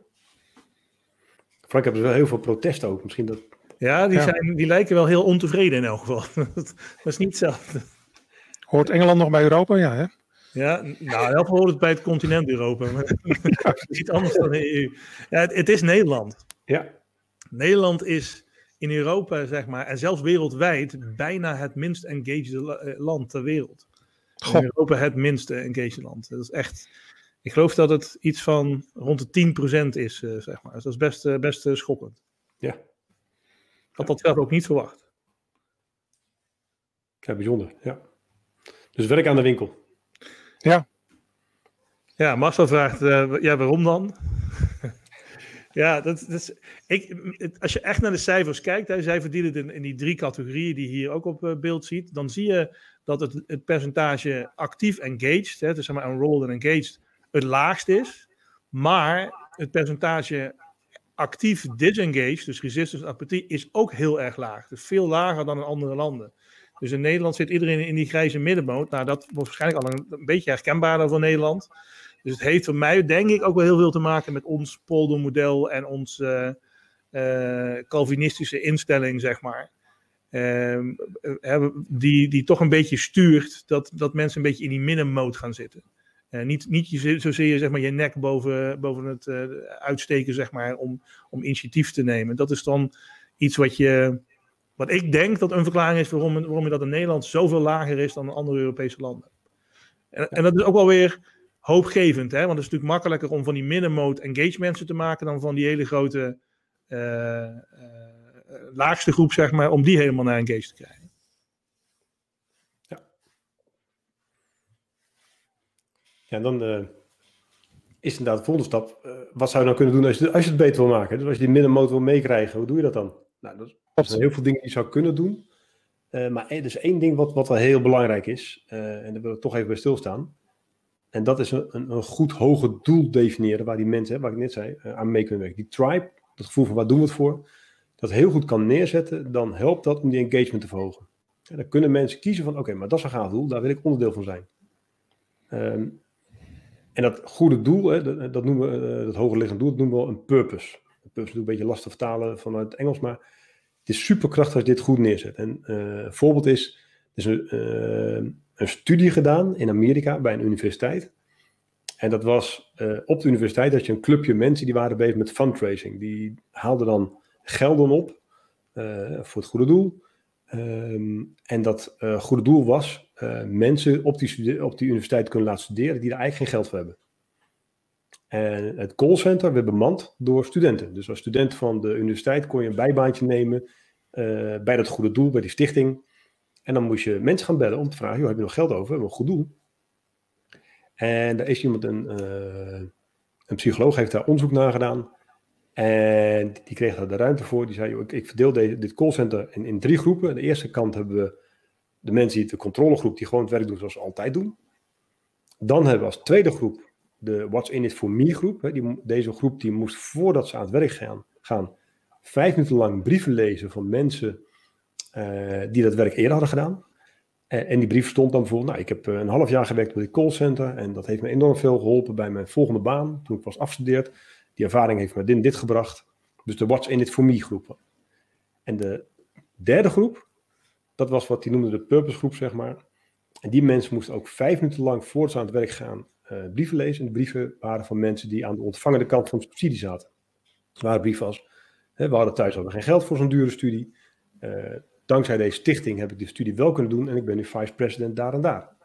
Frankrijk hebben ze wel heel veel protest ook. Misschien dat ja, die, Zijn, die lijken wel heel ontevreden in elk geval. dat is niet hetzelfde. Hoort Engeland nog bij Europa? Ja, hè? Ja, nou, heel hoort het bij het continent Europa. Maar het is iets anders dan de EU. Ja, het, het, is Nederland. Ja. Nederland is in Europa, zeg maar, en zelfs wereldwijd, bijna het minst engaged eh, land ter wereld. In Europa het minste engaged land. Dat is echt... Ik geloof dat het iets van rond de 10% is, uh, zeg maar. Dus dat is best, uh, best schokkend. Ja had dat zelf ook niet verwacht. Ja, bijzonder. Ja. Dus werk aan de winkel. Ja. Ja, Marcel vraagt, uh, ja, waarom dan? ja, dat, dat is, ik, als je echt naar de cijfers kijkt, hè, zij verdienen het in, in, die drie categorieën die je hier ook op uh, beeld ziet, dan zie je dat het, het percentage actief engaged, hè, dus zeg maar enrolled en engaged, het laagst is. Maar het percentage actief disengage, dus resistance apathie, is ook heel erg laag. Dus veel lager dan in andere landen. Dus in Nederland zit iedereen in die grijze middenmoot. Nou, dat wordt waarschijnlijk al een, beetje herkenbaarder voor Nederland. Dus het heeft voor mij, denk ik, ook wel heel veel te maken met ons poldermodel en ons uh, Calvinistische instelling, zeg maar. Ehm, die, die toch een beetje stuurt dat, dat mensen een beetje in die middenmoot gaan zitten. Uh, niet, niet je, zozeer zeg maar, je nek boven, boven het uh, uitsteken zeg maar, om, om initiatief te nemen. Dat is dan iets wat, je, wat ik denk dat een verklaring is waarom, waarom je dat in Nederland zoveel lager is dan in andere Europese landen. En, en dat is ook wel weer hoopgevend, hè? want het is natuurlijk makkelijker om van die middenmoot engagements te maken dan van die hele grote uh, laagste groep, zeg maar, om die helemaal naar engage te krijgen. Ja, dan uh, is inderdaad de volgende stap. Uh, wat zou je nou kunnen doen als je, als je het beter wil maken? Dus als je die middenmoot wil meekrijgen, hoe doe je dat dan? Nou, dat zijn heel veel dingen die je zou kunnen doen. Uh, maar er is één ding wat, wat wel heel belangrijk is. en daar wil ik toch even bij stilstaan. En dat is een, een, een goed hoger doel definiëren waar die mensen, waar ik net zei, aan mee kunnen werken. Die tribe, dat gevoel van waar doen we het voor, dat heel goed kan neerzetten, dan helpt dat om die engagement te verhogen. En dan kunnen mensen kiezen van, oké, maar dat is een gaaf doel, daar wil ik onderdeel van zijn. Um, en dat goede doel, hè, dat, noemen we, uh, dat hogerliggende doel, dat noemen we een purpose. Een purpose is een beetje lastig te vertalen vanuit het Engels, maar het is superkrachtig als je dit goed neerzet. En uh, een voorbeeld is, er is een, uh, een studie gedaan in Amerika bij een universiteit. En dat was op de universiteit dat je een clubje mensen die waren bezig met fundraising. Die haalden dan gelden op voor het goede doel. Um, en dat goede doel was uh, mensen op die, op die universiteit kunnen laten studeren die er eigenlijk geen geld voor hebben. En het callcenter werd bemand door studenten. Dus als student van de universiteit kon je een bijbaantje nemen uh, bij dat goede doel, bij die stichting. En dan moest je mensen gaan bellen om te vragen, joh, heb je nog geld over? We een goed doel. En daar is iemand, een, uh, een psycholoog, heeft daar onderzoek naar gedaan. En die kreeg daar de ruimte voor. Die zei, joh, ik, ik verdeel deze, dit callcenter in, in drie groepen. Aan de eerste kant hebben we de mensen die de controlegroep die gewoon het werk doen zoals ze altijd doen. Dan hebben we als tweede groep de What's in it for me groep. Die, deze groep die moest voordat ze aan het werk gaan, gaan vijf minuten lang brieven lezen van mensen uh, die dat werk eerder hadden gedaan. En, en die brief stond dan bijvoorbeeld, nou, ik heb eh, een half jaar gewerkt bij het callcenter en dat heeft me enorm veel geholpen bij mijn volgende baan toen ik was afgestudeerd. Die ervaring heeft me dit dit gebracht. Dus de What's in it for me groep. En de derde groep, dat was wat hij noemde de purpose groep, zeg maar. En die mensen moesten ook vijf minuten lang voor ze aan het werk gaan uh, brieven lezen. En de brieven waren van mensen die aan de ontvangende kant van de subsidie zaten. Het waren brieven als, hè, we hadden thuis hadden geen geld voor zo'n dure studie. Uh, dankzij deze stichting heb ik de studie wel kunnen doen en ik ben nu vice-president daar en daar.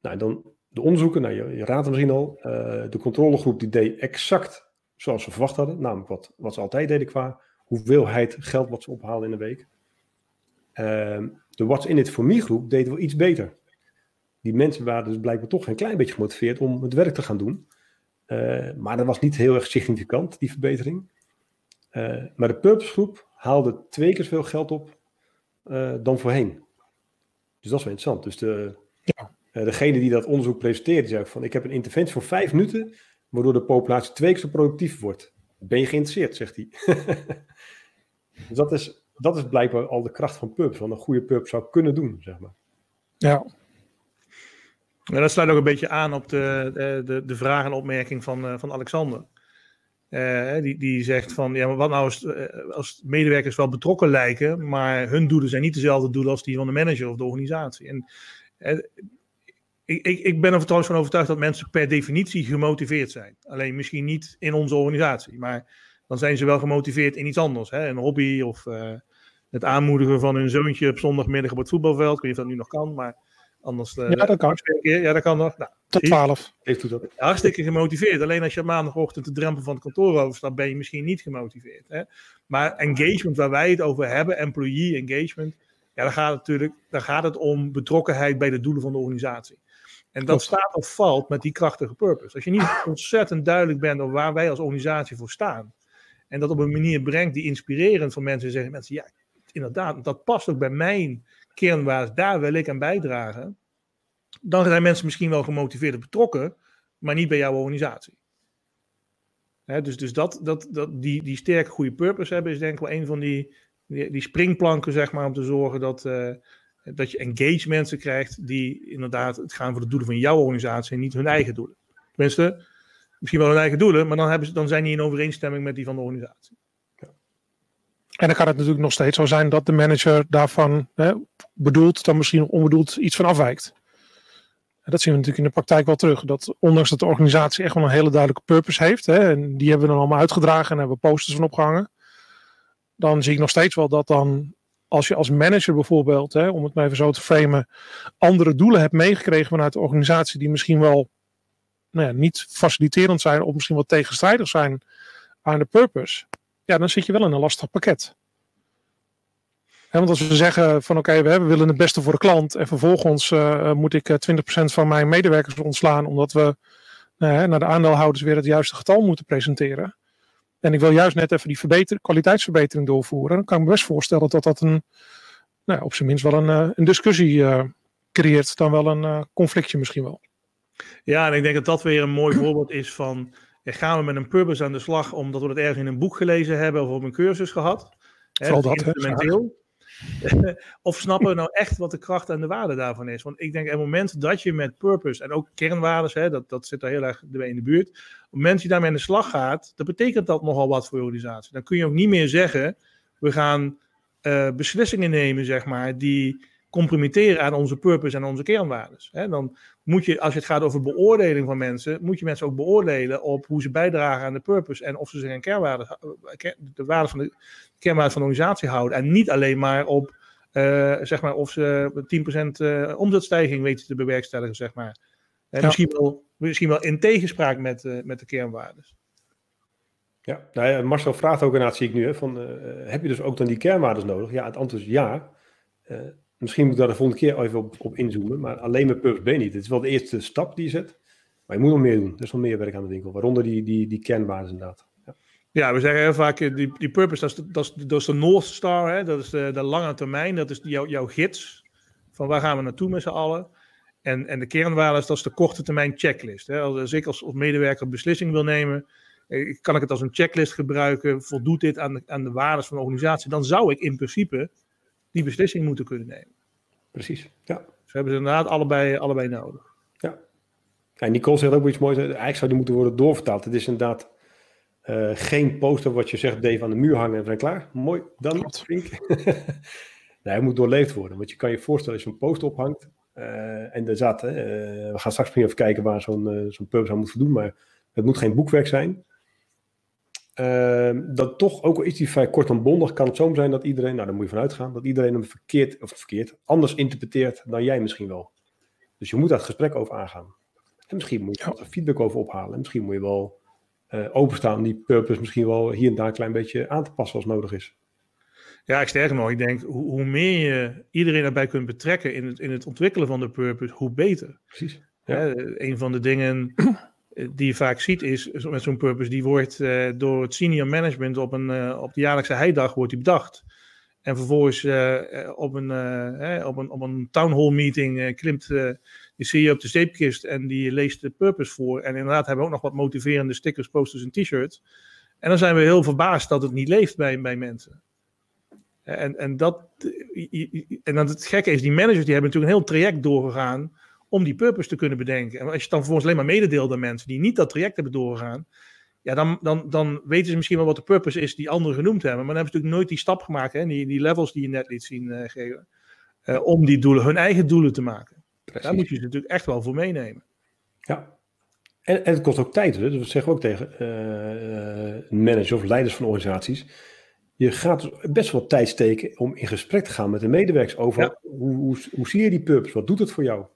Nou, dan de onderzoeken, nou, je, je raadt het misschien al, uh, de controlegroep die deed exact zoals ze verwacht hadden. Namelijk wat, wat ze altijd deden qua hoeveelheid geld wat ze ophaalden in de week. Ehm, de What's in it for me groep deed wel iets beter. Die mensen waren dus blijkbaar toch een klein beetje gemotiveerd om het werk te gaan doen. Uh, maar dat was niet heel erg significant, die verbetering. Uh, maar de purpose groep haalde twee keer zoveel geld op uh, dan voorheen. Dus dat is wel interessant. Dus de, ja. degene die dat onderzoek presenteerde, zei van ik heb een interventie voor vijf minuten, waardoor de populatie twee keer zo productief wordt. Ben je geïnteresseerd, zegt hij. dus dat is, dat is blijkbaar al de kracht van pubs, wat een goede pub zou kunnen doen, zeg maar. Ja. En dat sluit ook een beetje aan op de, de, de vraag en opmerking van, uh, van Alexander. Uh, die, die zegt van, ja, maar wat nou als, uh, als medewerkers wel betrokken lijken, maar hun doelen zijn niet dezelfde doelen als die van de manager of de organisatie. En ik, ik, ik ben er trouwens van overtuigd dat mensen per definitie gemotiveerd zijn. Alleen misschien niet in onze organisatie, maar dan zijn ze wel gemotiveerd in iets anders. Hè? Een hobby of het aanmoedigen van hun zoontje op zondagmiddag op het voetbalveld. Ik weet niet of dat nu nog kan, maar anders. Uh, ja, dat kan. Ja, dat kan nog. Nou, Tot 12. Heeft u dat? Hartstikke gemotiveerd. Alleen als je maandagochtend de drempel van het kantoor overstapt, ben je misschien niet gemotiveerd. Hè? Maar engagement, waar wij het over hebben, employee engagement, ja, dan gaat het natuurlijk dan gaat het om betrokkenheid bij de doelen van de organisatie. En dat staat of valt met die krachtige purpose. Als je niet ontzettend duidelijk bent over waar wij als organisatie voor staan. En dat op een manier brengt die inspirerend voor mensen zeggen: mensen, ja, inderdaad, dat past ook bij mijn kernwaarden, daar wil ik aan bijdragen. Dan zijn mensen misschien wel gemotiveerd en betrokken, maar niet bij jouw organisatie. dus dus dat, dat, dat, die, die sterke goede purpose hebben is denk ik wel een van die, die, springplanken, zeg maar, om te zorgen dat, uh, dat je engage mensen krijgt die inderdaad het gaan voor de doelen van jouw organisatie en niet hun eigen doelen. Tenminste, misschien wel hun eigen doelen, maar dan, hebben ze, dan zijn die in overeenstemming met die van de organisatie. En dan kan het natuurlijk nog steeds zo zijn dat de manager daarvan hè, bedoeld, dan misschien onbedoeld iets van afwijkt. En dat zien we natuurlijk in de praktijk wel terug. Dat ondanks dat de organisatie echt wel een hele duidelijke purpose heeft, hè, en die hebben we dan allemaal uitgedragen en hebben posters van opgehangen, dan zie ik nog steeds wel dat dan, als je als manager bijvoorbeeld, hè, om het maar even zo te framen, andere doelen hebt meegekregen vanuit de organisatie die misschien wel nou ja, niet faciliterend zijn of misschien wel tegenstrijdig zijn aan de purpose, ja, dan zit je wel in een lastig pakket. want als we zeggen van oké, we, willen het beste voor de klant en vervolgens uh, moet ik 20% eh, van mijn medewerkers ontslaan omdat we naar de aandeelhouders weer het juiste getal moeten presenteren. En ik wil juist net even die verbeter, kwaliteitsverbetering doorvoeren. Dan kan ik me best voorstellen dat dat een, nou, op zijn minst wel een, een discussie creëert, dan wel een conflictje misschien wel. Ja, en ik denk dat dat weer een mooi voorbeeld is van gaan we met een purpose aan de slag omdat we het ergens in een boek gelezen hebben of op een cursus gehad? Vooral dat, hè? of snappen we nou echt wat de kracht en de waarde daarvan is? Want ik denk, op het moment dat je met purpose en ook kernwaardes, hè, dat, dat zit daar heel erg in de buurt. Op het moment dat je daarmee aan de slag gaat, dan betekent dat nogal wat voor je organisatie. Dan kun je ook niet meer zeggen, we gaan uh, beslissingen nemen, zeg maar, die compromitteren aan onze purpose en onze kernwaarden. Dan moet je, als je het gaat over beoordeling van mensen, moet je mensen ook beoordelen op hoe ze bijdragen aan de purpose en of ze zich aan kernwaarden, de waarde van de kernwaarden van de organisatie houden. En niet alleen maar op uh, zeg maar of ze 10% uh, omzetstijging weten te bewerkstelligen, zeg maar. En misschien, wel, misschien wel in tegenspraak met, uh, met de kernwaarden. Ja, nou ja, Marcel vraagt ook inderdaad, zie ik nu, hè, van, heb je dus ook dan die kernwaarden nodig? Ja, het antwoord is ja. Misschien moet ik daar de volgende keer even op, inzoomen. Maar alleen met Purpose je niet. Het is wel de eerste stap die je zet. Maar je moet nog meer doen. Er is nog meer werk aan de winkel. Waaronder die, die, die kernwaarden inderdaad. Ja. we zeggen heel vaak, eh, die, die purpose, dat is de, dat is, de North Star. Hè? Dat is de, de lange termijn. Dat is jouw, gids. Van waar gaan we naartoe met z'n allen. En, en de kernwaarden, dat is de korte termijn checklist. Hè? Als, ik als, als medewerker beslissing wil nemen, eh, kan ik het als een checklist gebruiken. Voldoet dit aan de, aan de waarden van de organisatie? Dan zou ik in principe die beslissing moeten kunnen nemen. Precies, ja. Ze hebben ze inderdaad allebei, allebei nodig. Ja. En Nicole zegt ook iets moois. Eigenlijk zou die moeten worden doorvertaald. Het is inderdaad uh, geen poster wat je zegt, Dave, aan de muur hangen en zijn klaar. Mooi, dan nee, hij moet doorleefd worden. Want je kan je voorstellen als je een poster ophangt. Uh, en er zat, uh, we gaan straks even kijken waar zo'n zo'n purpose aan moet voldoen. Maar het moet geen boekwerk zijn. Uh, dat toch ook al is die vrij kort en bondig, kan het zo zijn dat iedereen, nou daar moet je vanuit gaan, dat iedereen hem verkeerd, of verkeerd, anders interpreteert dan jij misschien wel. Dus je moet daar het gesprek over aangaan. En misschien moet je er feedback over ophalen. En misschien moet je wel uh, openstaan om die purpose misschien wel hier en daar een klein beetje aan te passen als nodig is. Ja, ik sterker nog, ik denk hoe, hoe, meer je iedereen erbij kunt betrekken in het, in het ontwikkelen van de purpose, hoe beter. Precies. Ja. een van de dingen eh, die je vaak ziet is met zo'n purpose, die wordt uh, door het senior management op, een, uh, op de jaarlijkse heidag wordt die bedacht. En vervolgens uh, op, een, op, een, op een town hall meeting klimt de CEO op de zeepkist en die leest de purpose voor. En inderdaad hebben we ook nog wat motiverende stickers, posters en t-shirts. En dan zijn we heel verbaasd dat het niet leeft bij, bij mensen. En, en, dat, en dan het gekke is, die managers die hebben natuurlijk een heel traject doorgegaan om die purpose te kunnen bedenken. En als je het dan vervolgens alleen maar mededeelt aan mensen die niet dat traject hebben doorgegaan, ja, dan, dan, dan weten ze misschien wel wat de purpose is die anderen genoemd hebben. Maar dan hebben ze natuurlijk nooit die stap gemaakt, hè, die, die levels die je net liet zien, uh, geven, uh, om die doelen, hun eigen doelen te maken. Precies. Daar moet je ze natuurlijk echt wel voor meenemen. Ja, en, en het kost ook tijd. Hè? Dat zeggen we ook tegen uh, managers of leiders van organisaties. Je gaat best wel tijd steken om in gesprek te gaan met de medewerkers over hoe, hoe, hoe, zie je die purpose? Wat doet het voor jou?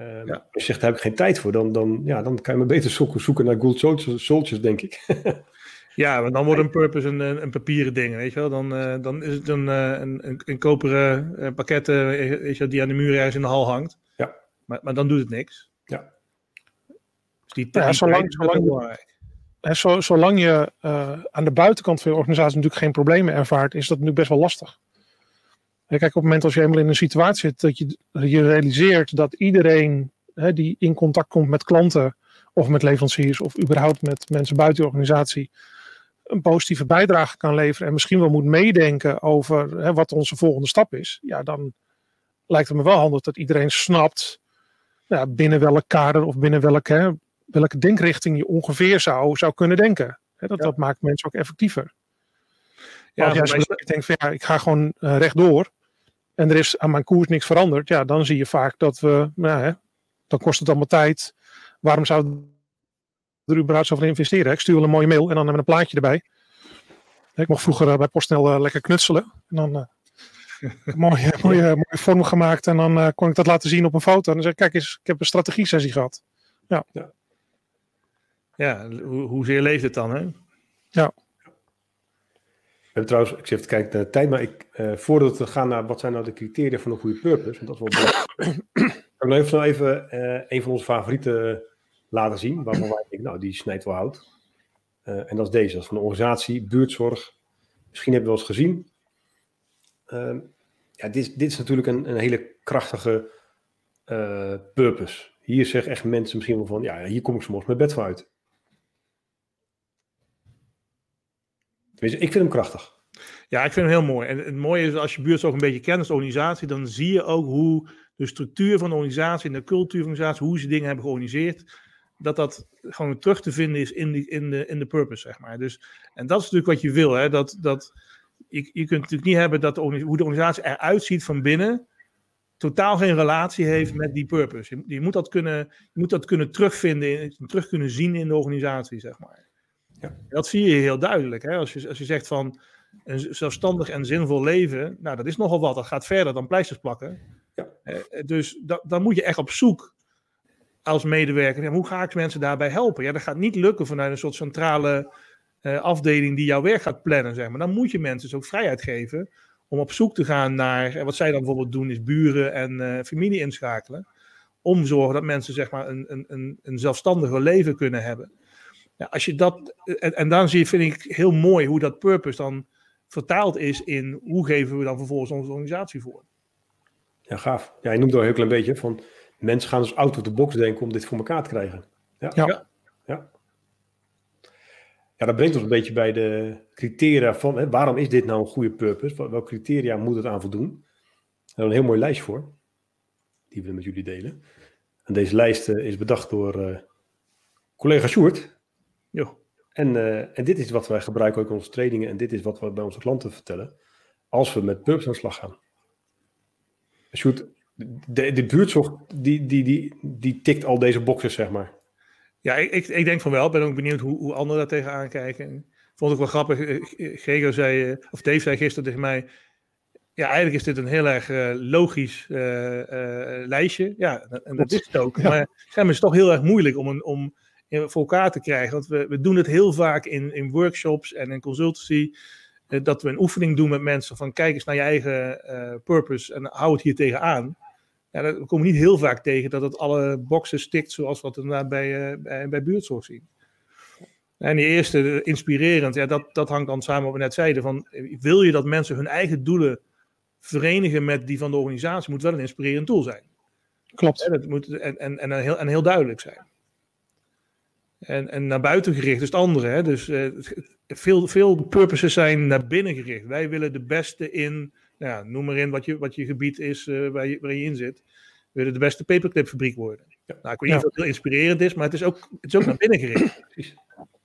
Um, Als je zegt, daar heb ik geen tijd voor, dan, dan, ja, dan kan je maar beter zoeken, zoeken naar good soldiers, denk ik. ja, want dan wordt een purpose een, een, papieren ding, weet je wel. Dan, uh, dan is het een, uh, een, een, een koperen uh, pakket die aan de muur ergens in de hal hangt. Ja. Maar, maar dan doet het niks. Ja. Dus die, ja, zolang, zolang, hè, zo, zolang je aan de buitenkant van je organisatie natuurlijk geen problemen ervaart, is dat nu best wel lastig. Kijk, op het moment als je helemaal in een situatie zit dat je, je realiseert dat iedereen hè, die in contact komt met klanten of met leveranciers of überhaupt met mensen buiten de organisatie een positieve bijdrage kan leveren en misschien wel moet meedenken over hè, wat onze volgende stap is, ja, dan lijkt het me wel handig dat iedereen snapt ja, binnen welk kader of binnen welke, welke denkrichting je ongeveer zou, zou kunnen denken. Hè, dat, dat maakt mensen ook effectiever. Ja, als jij mij... denkt van ja, ik ga gewoon uh, rechtdoor en er is aan mijn koers niks veranderd, ja, dan zie je vaak dat we, nou, hè, dan kost het allemaal tijd. Waarom zou er überhaupt zo van investeren? Ik stuur wel een mooie mail en dan hebben we een plaatje erbij. Ik mocht vroeger uh, bij PostNL uh, lekker knutselen. En dan uh, mooie, mooie, mooie vorm gemaakt. En dan kon ik dat laten zien op een foto. En dan zeg ik, kijk eens, ik heb een strategie-sessie gehad. Ja, ja. ja hoe, hoezeer leeft het dan, hè? Ja. Hebben trouwens, ik zit even kijken naar de tijd, maar ik, voordat we gaan naar wat zijn nou de criteria van een goede purpose, want dat is wel belangrijk. Ik even, even een van onze favorieten laten zien, waarvan wij denken, nou, die snijdt wel hout. Uh, en dat is deze, dat is van de organisatie Buurtzorg. Misschien hebben we wel eens gezien. Uh, ja, dit, dit, is natuurlijk een, een hele krachtige purpose. Hier zeggen echt mensen misschien wel van, ja, hier kom ik soms mijn bed voor uit. Ik vind hem krachtig. Ja, ik vind hem heel mooi. En het mooie is, als je buurtzorg een beetje kent als organisatie, dan zie je ook hoe de structuur van de organisatie en de cultuur van de organisatie, hoe ze dingen hebben georganiseerd, dat dat gewoon terug te vinden is in, die, in, de, in de purpose, zeg maar. Dus, en dat is natuurlijk wat je wil, hè? Dat, dat, je, je kunt natuurlijk niet hebben dat de, hoe de organisatie eruit ziet van binnen, totaal geen relatie heeft met die purpose. Je, je moet, dat kunnen, je moet dat kunnen terugvinden, terug kunnen zien in de organisatie, zeg maar. Ja. Dat zie je heel duidelijk. Hè? Als, je, als je zegt van een zelfstandig en zinvol leven, nou dat is nogal wat. Dat gaat verder dan pleisters plakken. Ja. Eh, dus da, dan moet je echt op zoek als medewerker. En hoe ga ik mensen daarbij helpen? Ja, dat gaat niet lukken vanuit een soort centrale uh, afdeling die jouw werk gaat plannen, zeg maar. Dan moet je mensen dus ook vrijheid geven om op zoek te gaan naar, en wat zij dan bijvoorbeeld doen, is buren en uh, familie inschakelen. Om te zorgen dat mensen zeg maar een, een, een, een zelfstandiger leven kunnen hebben. Ja, als je dat, en, en dan zie je, vind ik heel mooi hoe dat purpose dan vertaald is in hoe geven we dan vervolgens onze organisatie voor. Ja, gaaf. Ja, je noemt al een heel klein beetje van mensen gaan dus out of the box denken om dit voor elkaar te krijgen. Ja. ja. ja. ja. dat brengt ons een beetje bij de criteria van hè, waarom is dit nou een goede purpose? Welke criteria moet het aan voldoen? We hebben een heel mooi lijst voor, die we met jullie delen. En deze lijst uh, is bedacht door uh, collega Sjoerd. Jo. En, uh, en dit is wat wij gebruiken ook in onze trainingen en dit is wat we bij onze klanten vertellen als we met purpose aan de slag gaan. Sjoerd, de, de buurtzorg, die, die, die, die tikt al deze boxes, zeg maar. Ja, ik, ik denk van wel. Ik ben ook benieuwd hoe, hoe anderen daar tegenaan kijken. Vond ik wel grappig. Eh, Gregor zei, eh, of Dave zei gisteren tegen mij. Ja, eigenlijk is dit een heel erg uh, logisch uh, uh, lijstje. Ja, en dat is het ook. Ja. Maar het is toch heel erg moeilijk om, een, om voor elkaar te krijgen. Want we, we doen het heel vaak in, in workshops en in consultancy. dat we een oefening doen met mensen van kijk eens naar je eigen purpose en hou het hier tegenaan ja, dat kom je niet heel vaak tegen dat het alle boxen stikt zoals wat we bij, uh, bij, bij buurtzorg zien. En die eerste, inspirerend, ja, dat, dat hangt dan samen wat we net zeiden. Van, wil je dat mensen hun eigen doelen verenigen met die van de organisatie, moet wel een inspirerend doel zijn. Klopt. Dat moet, en, en, en, heel, en heel duidelijk zijn. En, en naar buiten gericht is het andere. Hè? Dus uh, veel, veel purposes zijn naar binnen gericht. Wij willen de beste in ja, noem maar in wat je, wat je gebied is uh, waar, je, waar je in zit. We willen de beste paperclipfabriek worden. Ja. Nou, ik weet niet of het heel inspirerend is, maar het is ook, het is ook naar binnen gericht. Precies.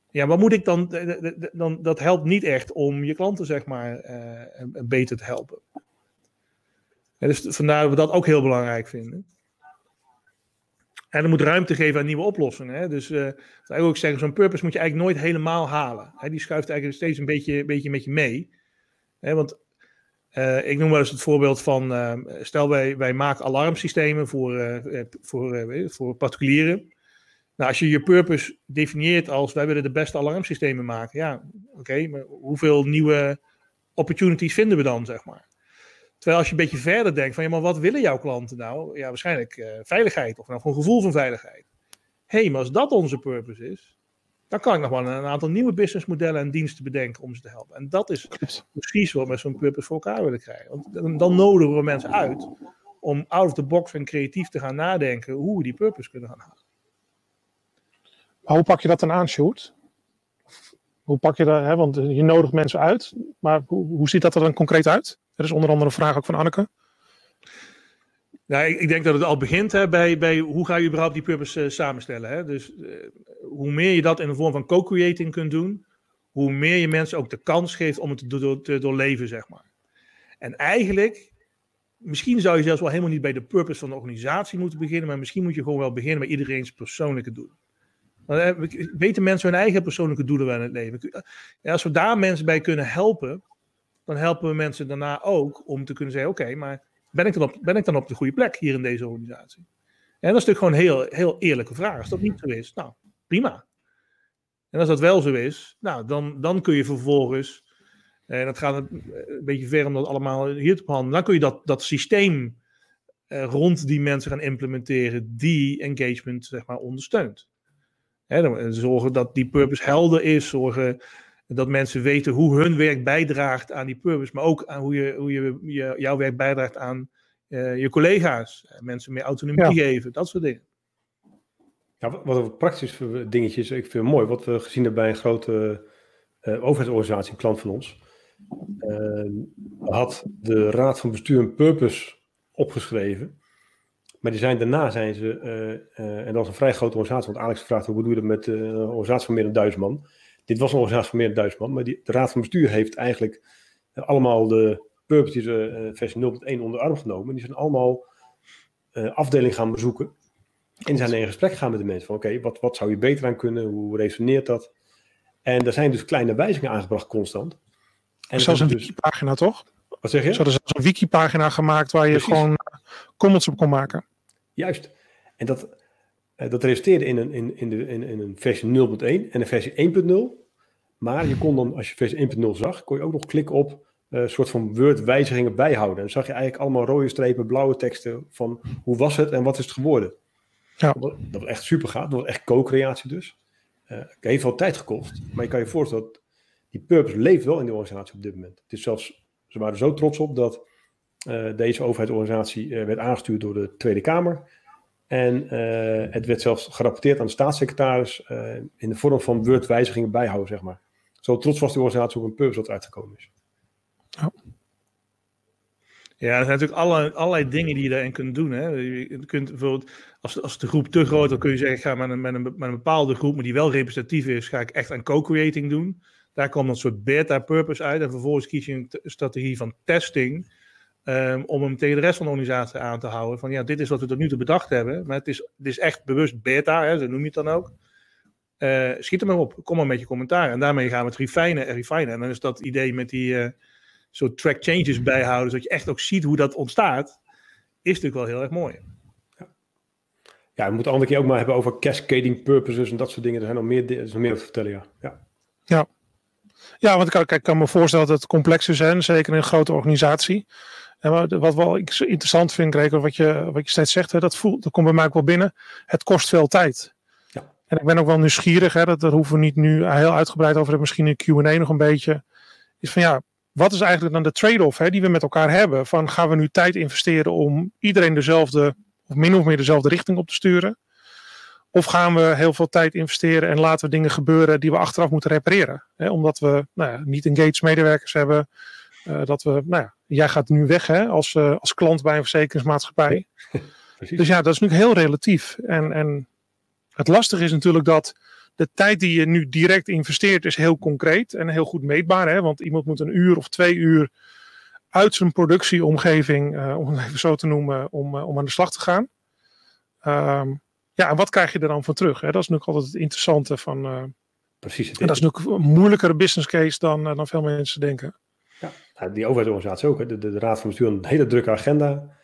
Ja, wat moet ik dan, dan? Dat helpt niet echt om je klanten, zeg maar, uh, beter te helpen. Ja, dus vandaar dat we dat ook heel belangrijk vinden. En er moet ruimte geven aan nieuwe oplossingen. Hè? Dus uh, ook zeggen, zo'n purpose moet je eigenlijk nooit helemaal halen. Hè? Die schuift eigenlijk steeds een beetje, beetje met je mee. Hè? Want uh, ik noem wel eens het voorbeeld van, uh, stel wij, wij maken alarmsystemen voor, voor, voor particulieren. Nou, als je je purpose definieert als wij willen de beste alarmsystemen maken, ja, oké, maar hoeveel nieuwe opportunities vinden we dan, zeg maar? Terwijl als je een beetje verder denkt van, ja, maar wat willen jouw klanten nou? Ja, waarschijnlijk veiligheid of nou een gevoel van veiligheid. Hé, hey, maar als dat onze purpose is, dan kan ik nog wel een aantal nieuwe businessmodellen en diensten bedenken om ze te helpen. En dat is precies wat we met zo'n purpose voor elkaar willen krijgen. Want dan nodigen we mensen uit om out of the box en creatief te gaan nadenken hoe we die purpose kunnen gaan halen. Maar hoe pak je dat dan aan, Sjoerd? Hoe pak je dat? Hè? Want je nodigt mensen uit, maar hoe, hoe ziet dat er dan concreet uit? Er is onder andere een vraag ook van Anneke. Nou, ik, ik, denk dat het al begint hè, bij, bij hoe ga je überhaupt die purpose uh, samenstellen. Hè? Dus uh, hoe meer je dat in de vorm van co-creating kunt doen, hoe meer je mensen ook de kans geeft om het te, do te doorleven, zeg maar. En eigenlijk, misschien zou je zelfs wel helemaal niet bij de purpose van de organisatie moeten beginnen, maar misschien moet je gewoon wel beginnen met iedereen's persoonlijke doel. Dan weten mensen hun eigen persoonlijke doelen wel in het leven. Als we daar mensen bij kunnen helpen, dan helpen we mensen daarna ook om te kunnen zeggen: oké, maar ben ik, dan op, ben ik dan op de goede plek hier in deze organisatie? En dat is natuurlijk gewoon een heel, heel eerlijke vraag. Als dat niet zo is, nou prima. En als dat wel zo is, nou, dan, dan kun je vervolgens, en dat gaat een beetje ver om dat allemaal hier te behandelen, dan kun je dat, dat systeem eh, rond die mensen gaan implementeren die engagement zeg maar, ondersteunt. Hè, zorgen dat die purpose helder is, zorgen dat mensen weten hoe hun werk bijdraagt aan die purpose, maar ook aan hoe, je, hoe je, je jouw werk bijdraagt aan uh, je collega's. Mensen meer autonomie ja. geven, dat soort dingen. Ja, wat een praktisch dingetjes, ik vind het mooi, wat we gezien hebben bij een grote uh, overheidsorganisatie, een klant van ons. Uh, had de raad van bestuur een purpose opgeschreven. Maar die zijn, daarna zijn ze, uh, en dat was een vrij grote organisatie, want Alex vraagt hoe bedoel je dat met een organisatie van meer dan duizend man. Dit was een organisatie van meer dan duizend man, maar die, de raad van bestuur heeft eigenlijk allemaal de purpose die ze versie 0.1 onder de arm genomen. Die zijn allemaal afdeling gaan bezoeken. En zijn in gesprek gegaan met de mensen van oké, wat, wat zou je beter aan kunnen? Hoe resoneert dat? En er zijn dus kleine wijzigingen aangebracht constant. En zelfs een dus... wiki-pagina toch? Wat zeg je? Ze hadden zelfs een wiki-pagina gemaakt waar je Precies. gewoon comments op kon maken. Juist. En dat, dat resulteerde in een, in, in, de, in, in een versie 0.1 en een versie 1.0. Maar je kon dan, als je versie 1.0 zag, kon je ook nog klikken op een uh, soort van Word-wijzigingen bijhouden. En dan zag je eigenlijk allemaal rode strepen, blauwe teksten van hoe was het en wat is het geworden. Ja. Dat, dat was echt super gaaf. Dat was echt co-creatie dus. Uh, het heeft wel tijd gekost. Maar je kan je voorstellen dat die purpose leeft wel in de organisatie op dit moment. Het is zelfs, ze waren er zo trots op dat uh, deze overheidsorganisatie uh, werd aangestuurd door de Tweede Kamer. En het werd zelfs gerapporteerd aan de staatssecretaris in de vorm van Word-wijzigingen bijhouden, zeg maar. Zo trots was de organisatie op een purpose dat uitgekomen is. Ja. Ja, er zijn natuurlijk allerlei, allerlei dingen die je daarin kunt doen. Hè. Je kunt bijvoorbeeld, als, als de groep te groot is, dan kun je zeggen, ik ga met een, met, een, met een bepaalde groep, maar die wel representatief is, ga ik echt aan co-creating doen. Daar komt een soort beta-purpose uit. En vervolgens kies je een strategie van testing. Um, om hem tegen de rest van de organisatie aan te houden. Van ja, dit is wat we tot nu toe bedacht hebben. Maar het is, het is echt bewust beta, hè, zo noem je het dan ook. Uh, schiet er maar op. Kom maar met je commentaar. En daarmee gaan we het refinen en refinen. En dan is dat idee met die... Uh, soort track changes bijhouden, zodat je echt ook ziet hoe dat ontstaat, is natuurlijk wel heel erg mooi. Ja, ja we moeten andere keer ook maar hebben over cascading purposes en dat soort dingen. Er zijn nog meer, er is nog meer te vertellen, ja. Ja, ja. ja want ik kan, ik kan me voorstellen dat het complex is, hè, zeker in een grote organisatie. En wat wel interessant vind, Reker, wat je, wat je steeds zegt, hè, dat, voelt, dat komt bij mij ook wel binnen. Het kost veel tijd. Ja. En ik ben ook wel nieuwsgierig, hè, dat, daar hoeven we niet nu heel uitgebreid over hebben, misschien in Q&A nog een beetje. Is van ja, wat is eigenlijk dan de trade-off die we met elkaar hebben? Van gaan we nu tijd investeren om iedereen dezelfde, of min of meer dezelfde richting op te sturen? Of gaan we heel veel tijd investeren en laten we dingen gebeuren die we achteraf moeten repareren? Hè? Omdat we nou ja, niet engaged medewerkers hebben. Uh, dat we, nou ja, jij gaat nu weg hè, als, uh, als klant bij een verzekeringsmaatschappij. dus ja, dat is nu heel relatief. En, en het lastige is natuurlijk dat de tijd die je nu direct investeert is heel concreet en heel goed meetbaar. Hè? Want iemand moet een uur of twee uur uit zijn productieomgeving, uh, om het even zo te noemen, om, uh, om aan de slag te gaan. Um, ja, en wat krijg je er dan van terug? Hè? Dat is natuurlijk altijd het interessante van. Uh, Precies. En dat is natuurlijk een moeilijkere business case dan, dan veel mensen denken. Ja, nou, die overheidsorganisatie ook. De, de, de, Raad van Bestuur een hele drukke agenda.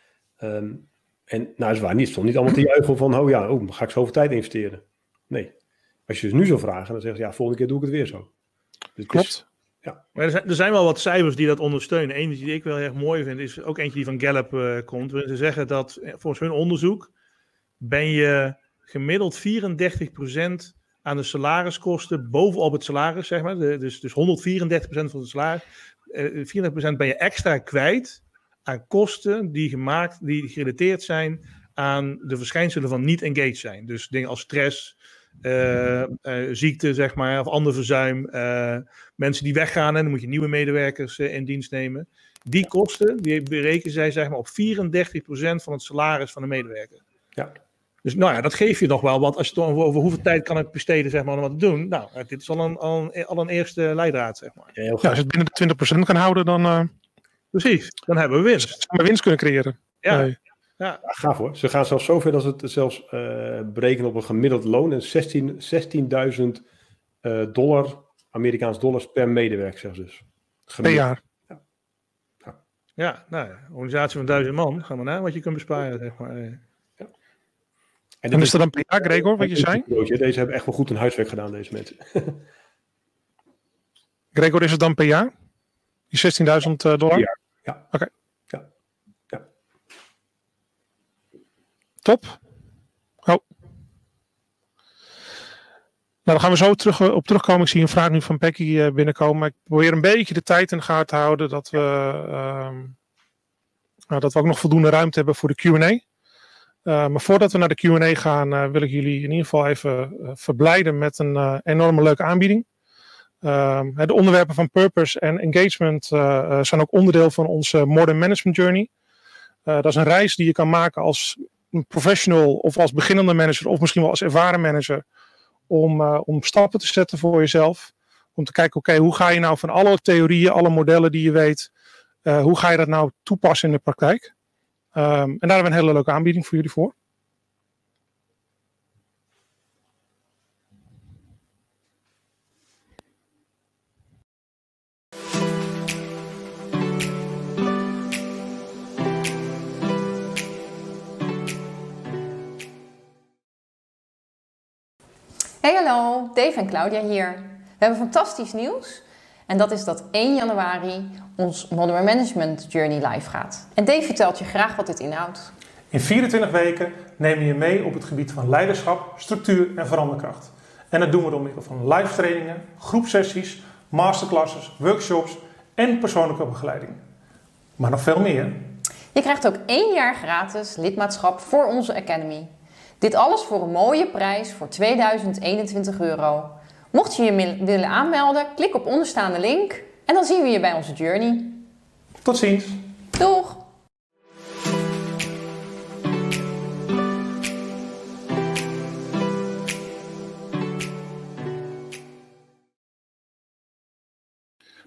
Um, en nou, is waar niet. stond niet allemaal te juichen van, oh ja, oh, ga ik zoveel tijd investeren. Nee, als je dus nu zou vragen, dan zeg je ja, volgende keer doe ik het weer zo. Dus Klopt. ja. Maar er zijn, er zijn wel wat cijfers die dat ondersteunen. Eén die ik wel erg mooi vind, is ook eentje die van Gallup uh, komt. Ze zeggen dat eh, volgens hun onderzoek ben je gemiddeld 34% aan de salariskosten bovenop het salaris, zeg maar. dus, dus 134% van het salaris. Uh, 34% ben je extra kwijt aan kosten die gemaakt, die gerelateerd zijn aan de verschijnselen van niet engaged zijn. Dus dingen als stress, uh, ziekte, zeg maar, of ander verzuim. mensen die weggaan en dan moet je nieuwe medewerkers in dienst nemen. Die kosten, die berekenen zij zeg maar, op 34% van het salaris van de medewerker. Ja. Dus nou ja, dat geef je nog wel. Want als je het over hoeveel tijd kan ik besteden zeg maar, om wat te doen. Nou, dit is al een, al een, al een eerste leidraad, zeg maar. Ja, als je het binnen de 20% kan houden, dan... Precies, dan hebben we winst. Gaan we winst kunnen creëren. Ja. Nee. Ja. Gaaf hoor. Ze gaan zelfs zover dat ze het zelfs uh, berekenen op een gemiddeld loon. En 16.000 uh, dollar, Amerikaans dollars per medewerker zelfs dus. Per jaar. Ja, ja. ja nou, een organisatie van duizend man. Ga maar naar wat je kunt besparen, zeg maar. Ja. En, en is er dan per jaar, Gregor, wat je zei? Deze hebben echt wel goed hun huiswerk gedaan, deze mensen. Gregor, is het dan per jaar? Die 16.000 dollar? Ja. ja. Oké. Top. Oh. Nou, dan gaan we zo terug, eh, op terugkomen. Ik zie een vraag nu van Becky eh, binnenkomen. Ik probeer een beetje de tijd in de gaten te houden. Dat we, uh, nou, dat we ook nog voldoende ruimte hebben voor de QA. Uh, maar voordat we naar de QA gaan, wil ik jullie in ieder geval even verblijden met een enorme leuke aanbieding. Ehm, de onderwerpen van purpose en engagement zijn ook onderdeel van onze Modern Management Journey. dat is een reis die je kan maken als professional of als beginnende manager of misschien wel als ervaren manager om, om stappen te zetten voor jezelf. Om te kijken, oké, hoe ga je nou van alle theorieën, alle modellen die je weet, hoe ga je dat nou toepassen in de praktijk? Um, en daar hebben we een hele leuke aanbieding voor jullie voor. Hey hallo, Dave en Claudia hier. We hebben fantastisch nieuws. En dat is dat 1 januari ons Modern Management Journey live gaat. En Dave vertelt je graag wat dit inhoudt. In 24 weken nemen we je mee op het gebied van leiderschap, structuur en veranderkracht. En dat doen we door middel van live trainingen, groepsessies, masterclasses, workshops en persoonlijke begeleiding. Maar nog veel meer. Je krijgt ook één jaar gratis lidmaatschap voor onze Academy. Dit alles voor een mooie prijs voor 2021 euro. Mocht je je willen aanmelden, klik op onderstaande link en dan zien we je bij onze journey. Tot ziens. Doeg!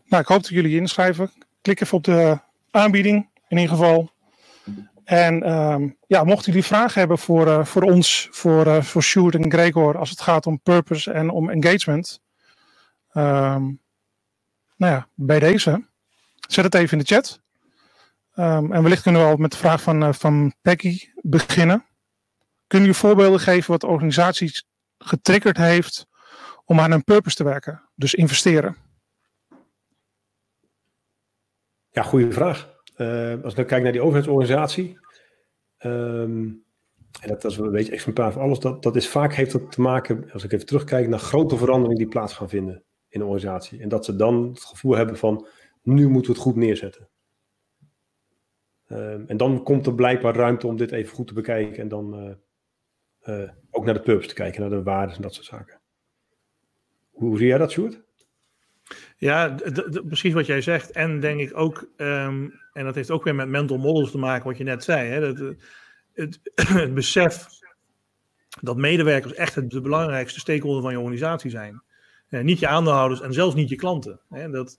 Nou, ik hoop dat jullie inschrijven. Klik even op de aanbieding in ieder geval. En um, ja, mochten jullie vragen hebben voor, uh, voor ons, voor, uh, voor Sjoerd en Gregor, als het gaat om purpose en om engagement. Um, nou ja, bij deze. Zet het even in de chat. Um, en wellicht kunnen we al met de vraag van, uh, van Peggy beginnen. Kunnen jullie voorbeelden geven wat organisaties getriggerd heeft om aan een purpose te werken? Dus investeren. Ja, goede vraag. Uh, als ik dan kijk naar die overheidsorganisatie, um, en dat, dat, is een beetje exemplaar van alles, dat, dat is vaak heeft te maken, als ik even terugkijk, naar grote veranderingen die plaats gaan vinden in een organisatie. En dat ze dan het gevoel hebben van, nu moeten we het goed neerzetten. Um, en dan komt er blijkbaar ruimte om dit even goed te bekijken en dan uh, uh, ook naar de purpose te kijken, naar de waarden en dat soort zaken. Hoe, hoe zie jij dat, Sjoerd? Ja, precies wat jij zegt. En denk ik ook, um, en dat heeft ook weer met mental models te maken, wat je net zei. Hè, dat, het, het, het besef dat medewerkers echt de belangrijkste stakeholder van je organisatie zijn. Eh, niet je aandeelhouders en zelfs niet je klanten. Hè, dat,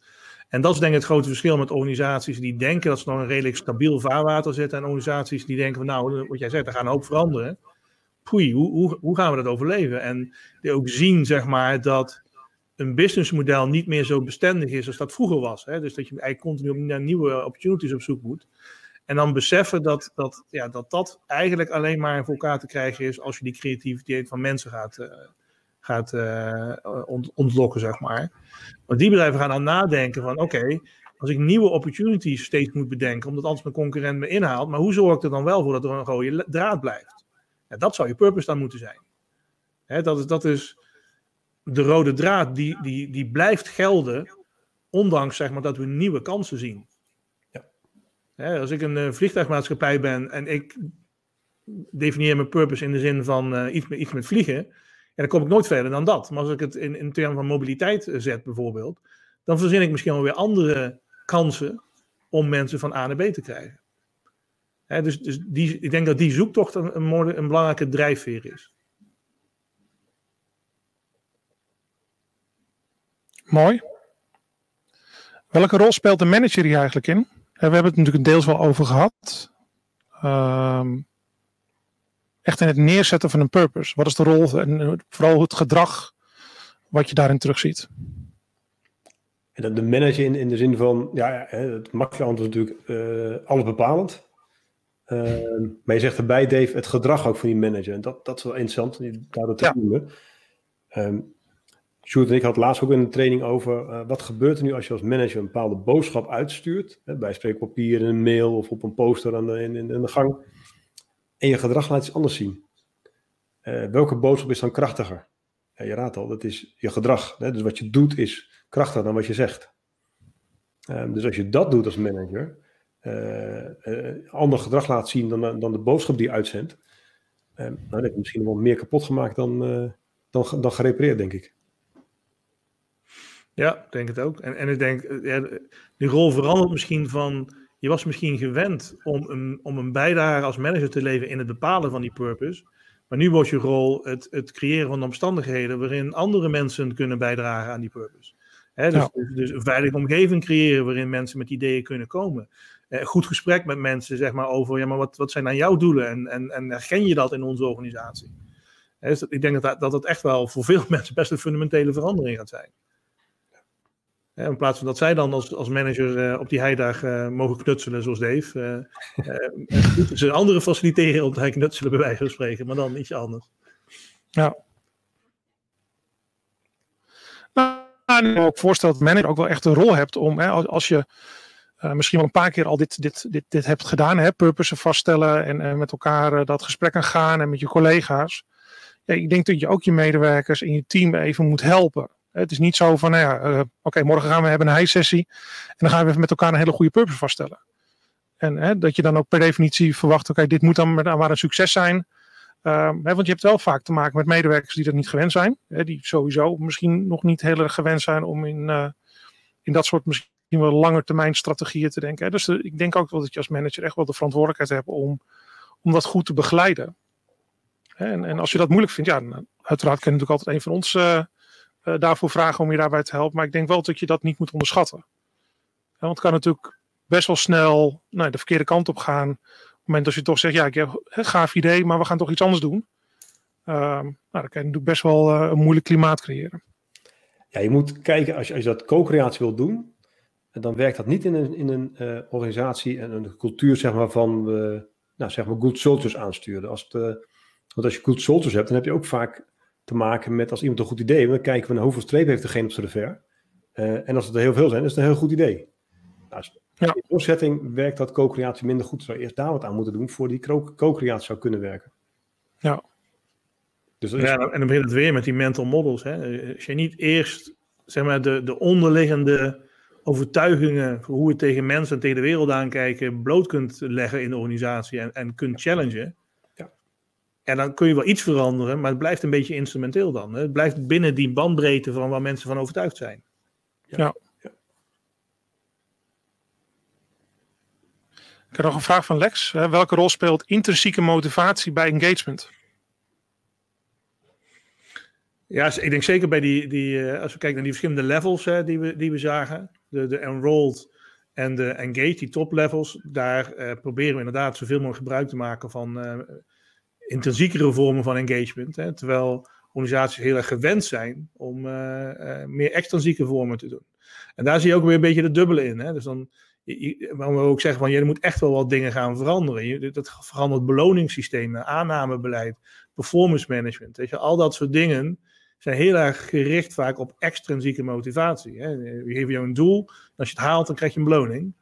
en dat is denk ik het grote verschil met organisaties die denken dat ze nog een redelijk stabiel vaarwater zitten. En organisaties die denken van nou, wat jij zegt, er gaan een hoop veranderen. Poei, hoe, hoe, hoe gaan we dat overleven? En die ook zien, zeg maar, dat een businessmodel niet meer zo bestendig is als dat vroeger was. Hè? Dus dat je eigenlijk continu naar nieuwe opportunities op zoek moet. En dan beseffen dat dat, ja, dat dat eigenlijk alleen maar voor elkaar te krijgen is als je die creativiteit van mensen gaat, uh, gaat uh, ont ontlokken, zeg maar. Want die bedrijven gaan dan nadenken van oké, als ik nieuwe opportunities steeds moet bedenken, omdat anders mijn concurrent me inhaalt, maar hoe zorg ik er dan wel voor dat er een rode draad blijft? Ja, dat zou je purpose dan moeten zijn. Hè, dat, is, dat is de rode draad die, die, die blijft gelden, ondanks zeg maar, dat we nieuwe kansen zien. Ja. als ik een uh, vliegtuigmaatschappij ben en ik definieer mijn purpose in de zin van uh, iets, met, iets met vliegen, dan kom ik nooit verder dan dat. Maar als ik het in, in termen van mobiliteit eh, zet bijvoorbeeld, dan verzin ik misschien wel weer andere kansen om mensen van A naar B te krijgen. Hè, dus dus die, ik denk dat die zoektocht een, een, een belangrijke drijfveer is. Mooi. Welke rol speelt de manager hier eigenlijk in? We hebben het natuurlijk deels wel over gehad. Ehm, echt in het neerzetten van een purpose. Wat is de rol en vooral het gedrag wat je daarin terugziet? En de manager in, in de zin van, ja, het makkelijke antwoord is natuurlijk uh, alles bepalend. Ehm, maar je zegt erbij, Dave, het gedrag ook van die manager. En dat, dat is wel interessant, daar dat te noemen. Um, Sjoerd en ik had laatst ook een training over uh, wat gebeurt er nu als je als manager een bepaalde boodschap uitstuurt, hè, bij spreekpapier, in een mail of op een poster aan de, in, in, de gang, en je gedrag laat iets anders zien. Uh, welke boodschap is dan krachtiger? Ja, je raadt al, dat is je gedrag. Hè? Dus wat je doet is krachtiger dan wat je zegt. Um, dus als je dat doet als manager, uh, ander gedrag laat zien dan, dan de boodschap die je uitzendt, um, nou, dan heb je misschien wel meer kapot gemaakt dan, dan, dan gerepareerd, denk ik. Ja, ik denk het ook. En, en ik denk, eh, ja, die rol verandert misschien van. Je was misschien gewend om een, om een bijdrage als manager te leveren in het bepalen van die purpose. Maar nu wordt je rol het, het creëren van omstandigheden waarin andere mensen kunnen bijdragen aan die purpose. dus, dus, dus, een veilige omgeving creëren waarin mensen met ideeën kunnen komen. Eh, goed gesprek met mensen zeg maar, over ja, maar wat, wat zijn dan jouw doelen en, en, en herken je dat in onze organisatie? dus ik denk dat, dat het echt wel voor veel mensen best een fundamentele verandering gaat zijn. In plaats van dat zij dan als, als manager uh, op die heidag uh, mogen knutselen, zoals Dave. Uh, moeten ze anderen faciliteren om te knutselen, bij wijze van spreken, maar dan iets anders. Ja. Nou, ik me ook voorstellen dat manager ook wel echt een rol hebt om, hè, als je misschien wel een paar keer al dit, dit, dit, dit hebt gedaan, hè, purpose vaststellen en, en met elkaar dat gesprek aan gaan en met je collega's. Ja, ik denk dat je ook je medewerkers in je team even moet helpen. Het is niet zo van, nou ja, uh, oké, morgen gaan we hebben een high-sessie. En dan gaan we even met elkaar een hele goede purpose vaststellen. En hè, dat je dan ook per definitie verwacht, oké, dit moet dan maar een succes zijn. Uh, hè, want je hebt wel vaak te maken met medewerkers die dat niet gewend zijn. Hè, die sowieso misschien nog niet heel erg gewend zijn om in, uh, in dat soort misschien wel lange termijn strategieën te denken. Hè. Dus de, ik denk ook wel dat je als manager echt wel de verantwoordelijkheid hebt om, om dat goed te begeleiden. En, en als je dat moeilijk vindt, ja, uiteraard kan je natuurlijk altijd een van ons uh, daarvoor vragen om je daarbij te helpen. Maar ik denk wel dat je dat niet moet onderschatten. want het kan natuurlijk best wel snel nou, de verkeerde kant op gaan. Op het moment dat je toch zegt, ja, ik heb een gaaf idee, maar we gaan toch iets anders doen. Uh, nou, dan kan je natuurlijk best wel uh, een moeilijk klimaat creëren. Ja, je moet kijken, als je, als je dat co-creatie wil doen, dan werkt dat niet in een, in een uh, organisatie en een cultuur zeg maar, van, nou, zeg maar, good soldiers aansturen. Als het, want als je good soldiers hebt, dan heb je ook vaak te maken met als iemand een goed idee heeft, dan kijken we naar hoeveel streep heeft degene op zijn revers. Uh, en als het er heel veel zijn, is het een heel goed idee. Nou, ja. In doorzetting werkt dat co-creatie minder goed. Zou je eerst daar wat aan moeten doen voor die co-creatie zou kunnen werken. Ja. Dus ja, en dan begint het weer met die mental models. Hè. Als je niet eerst zeg maar, de, de onderliggende overtuigingen voor hoe we tegen mensen en tegen de wereld aankijken bloot kunt leggen in de organisatie en, en kunt challengen, en dan kun je wel iets veranderen, maar het blijft een beetje instrumenteel dan. Hè? Het blijft binnen die bandbreedte van waar mensen van overtuigd zijn. Ja. ja. Ik heb nog een vraag van Lex. Welke rol speelt intrinsieke motivatie bij engagement? Ja, ik denk zeker bij die, die eh, als we kijken naar die verschillende levels hè, die, we, die we zagen, de, de enrolled en de engaged, die top levels, daar uh, proberen we inderdaad zoveel mogelijk gebruik te maken van uh, intensiekere vormen van engagement. Hè, terwijl organisaties heel erg gewend zijn om uh, uh, meer extrinsieke vormen te doen. En daar zie je ook weer een beetje de dubbele in. Hè? Dus dan, waarom we ook zeggen van je moet echt wel wat dingen gaan veranderen. Je, dat verandert beloningssystemen, aannamebeleid, performance management. Je, al dat soort dingen zijn heel erg gericht vaak op extrinsieke motivatie. Hè? We geven jou een doel, als je het haalt, dan krijg je een beloning.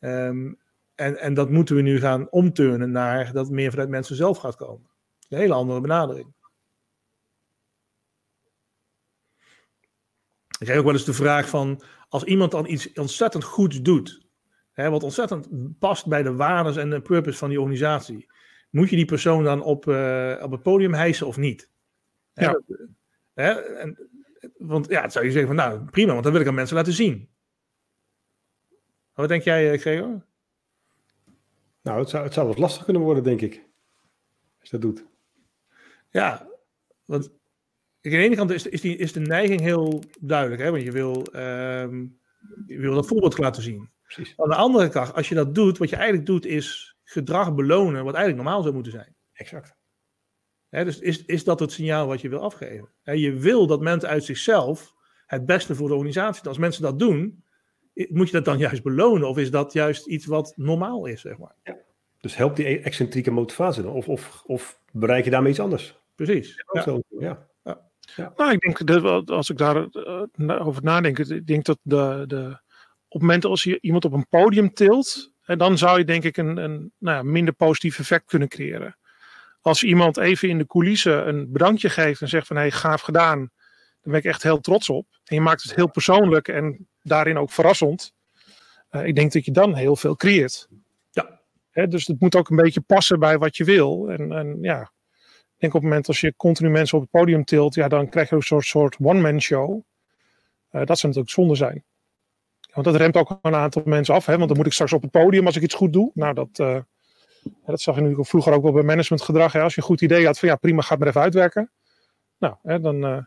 Um, en, en dat moeten we nu gaan omturnen naar dat meer vanuit mensen zelf gaat komen. Een hele andere benadering. Ik krijg ook wel eens de vraag van, als iemand dan iets ontzettend goed doet, hè, wat ontzettend past bij de waarden en de purpose van die organisatie, moet je die persoon dan op, uh, op het podium hijsen of niet? Ja. Hè, en, want ja, het zou je zeggen van nou prima, want dan wil ik aan mensen laten zien. Wat denk jij, eh, Gregor? Nou, het zou, het zou wat lastig kunnen worden, denk ik. Als je dat doet. Ja, want aan de ene kant is, is, die, is de neiging heel duidelijk. Hè? Want je wil, ehm, je wil dat voorbeeld laten zien. Precies. Aan de andere kant, als je dat doet, wat je eigenlijk doet, is gedrag belonen wat eigenlijk normaal zou moeten zijn. Exact. Hè, dus is, is dat het signaal wat je wil afgeven? Hè, je wil dat mensen uit zichzelf het beste voor de organisatie. Als mensen dat doen, moet je dat dan juist belonen? Of is dat juist iets wat normaal is, zeg maar? Ja. Dus helpt die e- excentrieke motivatie dan? Of, of, of bereik je daarmee iets anders? Precies. Ja. Zo, ja. Nou, ik denk dat als ik daarover over nadenk, ik denk dat de, de, op het moment als je iemand op een podium tilt, en dan zou je denk ik een, een nou ja, minder positief effect kunnen creëren. Als iemand even in de coulissen een bedankje geeft en zegt van hé, hey, gaaf gedaan, dan ben ik echt heel trots op. En je maakt het heel persoonlijk en daarin ook verrassend. Uh, ik denk dat je dan heel veel creëert. Ja. Hè, dus het moet ook een beetje passen bij wat je wil. En, en ja, ik denk op het moment als je continu mensen op het podium tilt, ja, dan krijg je ook een soort, soort one-man show. Uh, dat zou natuurlijk zonde zijn. Want dat remt ook een aantal mensen af. Hè? Want dan moet ik straks op het podium als ik iets goed doe. Nou, dat, uh, dat zag je nu vroeger ook wel bij managementgedrag. Hè? Als je een goed idee had van ja, prima, ga het maar even uitwerken. Nou, hè, dan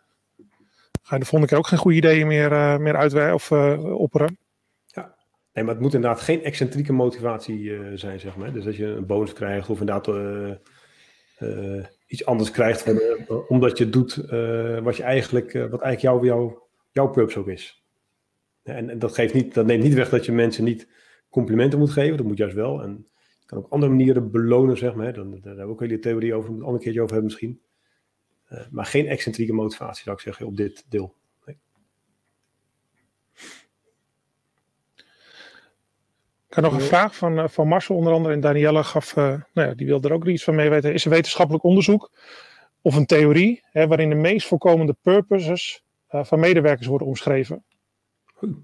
ga je de volgende keer ook geen goede ideeën meer, uh, meer uitwerken of opperen. Ja, nee, maar het moet inderdaad geen excentrieke motivatie zijn, zeg maar. Dus dat je een bonus krijgt of inderdaad iets anders krijgt omdat je doet wat je eigenlijk, wat eigenlijk jouw jou, jouw purpose ook is. En, dat, geeft niet, dat neemt niet weg dat je mensen niet complimenten moet geven. Dat moet juist wel. En je kan ook andere manieren belonen, zeg maar. Dan, daar hebben we ook een hele theorie over. Een ander keertje over hebben misschien. Uh, maar geen excentrieke motivatie, zou ik zeggen, op dit deel. Nee. Ik had nog een vraag van, uh, van Marcel onder andere. En Danielle gaf, uh, nou ja, die wilde er ook iets van mee weten. Is er wetenschappelijk onderzoek of een theorie hè, waarin de meest voorkomende purposes van medewerkers worden omschreven?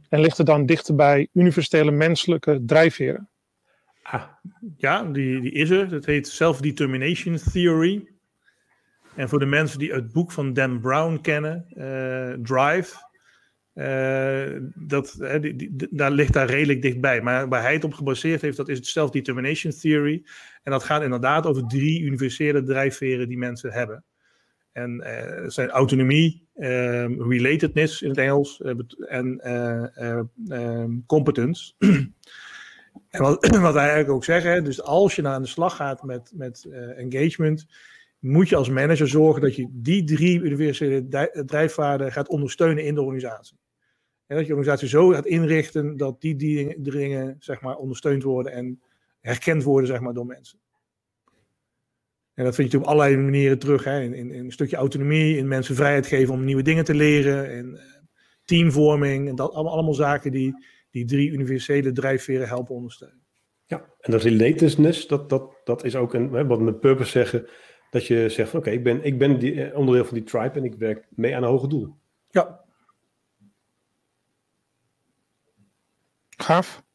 En ligt het dan dichter bij universele menselijke drijfveren? Ah, ja, die, die is er. Dat heet Self-Determination Theory. En voor de mensen die het boek van Dan Brown kennen, uh, Drive, uh, dat, die, daar ligt daar redelijk dichtbij. Maar waar hij het op gebaseerd heeft, dat is het Self-Determination Theory. En dat gaat inderdaad over drie universele drijfveren die mensen hebben. En uh, zijn autonomie, uh, relatedness in het Engels en ehm, competence. en wat, wat hij eigenlijk ook zegt, dus als je nou aan de slag gaat met, met engagement, moet je als manager zorgen dat je die drie universele drijfvaarden gaat ondersteunen in de organisatie. En dat je de organisatie zo gaat inrichten dat die dingen zeg maar, ondersteund worden en herkend worden zeg maar, door mensen. En dat vind je op allerlei manieren terug. Hè? In, in, in, een stukje autonomie, in mensen vrijheid geven om nieuwe dingen te leren. En uh, teamvorming. En dat allemaal, allemaal zaken die die drie universele drijfveren helpen ondersteunen. Ja, en dat relatedness, dat, dat, dat is ook een, wat met purpose zeggen. Dat je zegt van oké, okay, ik ben, ik ben die, onderdeel van die tribe en ik werk mee aan een hoger doel. Ja. Gaaf.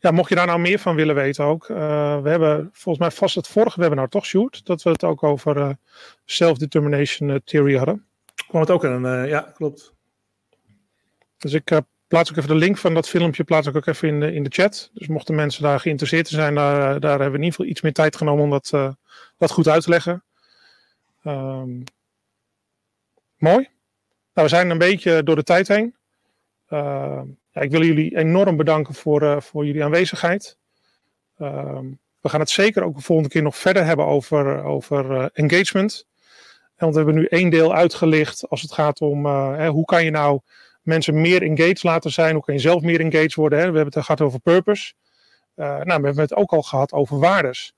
Ja, mocht je daar nou meer van willen weten ook. Uh, we hebben volgens mij vast het vorige webinar toch, Sjoerd? Dat we het ook over uh, self-determination uh, theory hadden. Kwam het ook aan, ja, klopt. Dus ik plaats ook even de link van dat filmpje plaats ook even in de, in de chat. Dus mochten mensen daar geïnteresseerd in zijn, daar, daar hebben we in ieder geval iets meer tijd genomen om dat, dat goed uit te leggen. Um, mooi. Nou, we zijn een beetje door de tijd heen. Uh, ja, ik wil jullie enorm bedanken voor, uh, voor jullie aanwezigheid. Uh, we gaan het zeker ook de volgende keer nog verder hebben over, over uh, engagement. Want we hebben nu één deel uitgelicht als het gaat om hè, hoe kan je nou mensen meer engaged laten zijn. Hoe kan je zelf meer engaged worden. Hè? We hebben het gehad over purpose. nou, we hebben het ook al gehad over waardes.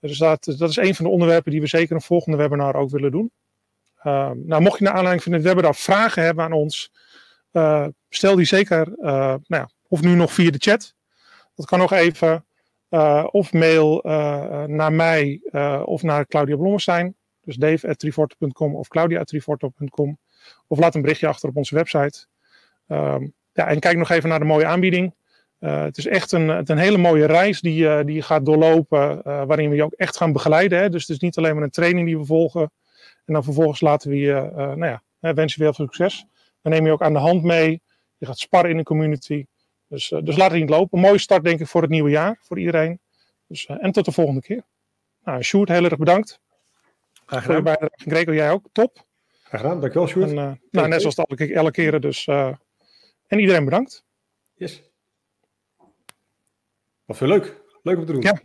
Dus dat, dat is een van de onderwerpen die we zeker een volgende webinar ook willen doen. Ehm, nou, mocht je naar aanleiding van dit webinar vragen hebben aan ons... Uh, stel die zeker, uh, nou ja, of nu nog via de chat. Dat kan nog even. Of mail naar mij of naar Claudia Blommestein. Dus dave.triforte.com of claudia.triforte.com. Of laat een berichtje achter op onze website. Um, ja, en kijk nog even naar de mooie aanbieding. het is echt een, een hele mooie reis die, die je gaat doorlopen. waarin we je ook echt gaan begeleiden. Hè? Dus het is niet alleen maar een training die we volgen. En dan vervolgens laten we je, nou ja, wensen we heel veel succes. Dan neem je ook aan de hand mee. Je gaat sparren in de community. Dus, dus laat het niet lopen. Een mooie start denk ik voor het nieuwe jaar, voor iedereen. Dus, en tot de volgende keer. Nou, Sjoerd, heel erg bedankt. Graag gedaan. Greco, jij ook. Top. Graag gedaan, dankjewel Sjoerd. En, nou, net zoals elke, elke keren dus. En iedereen bedankt. Yes. Wat veel leuk. Leuk om te doen. Ja.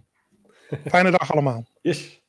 Fijne dag allemaal. Yes.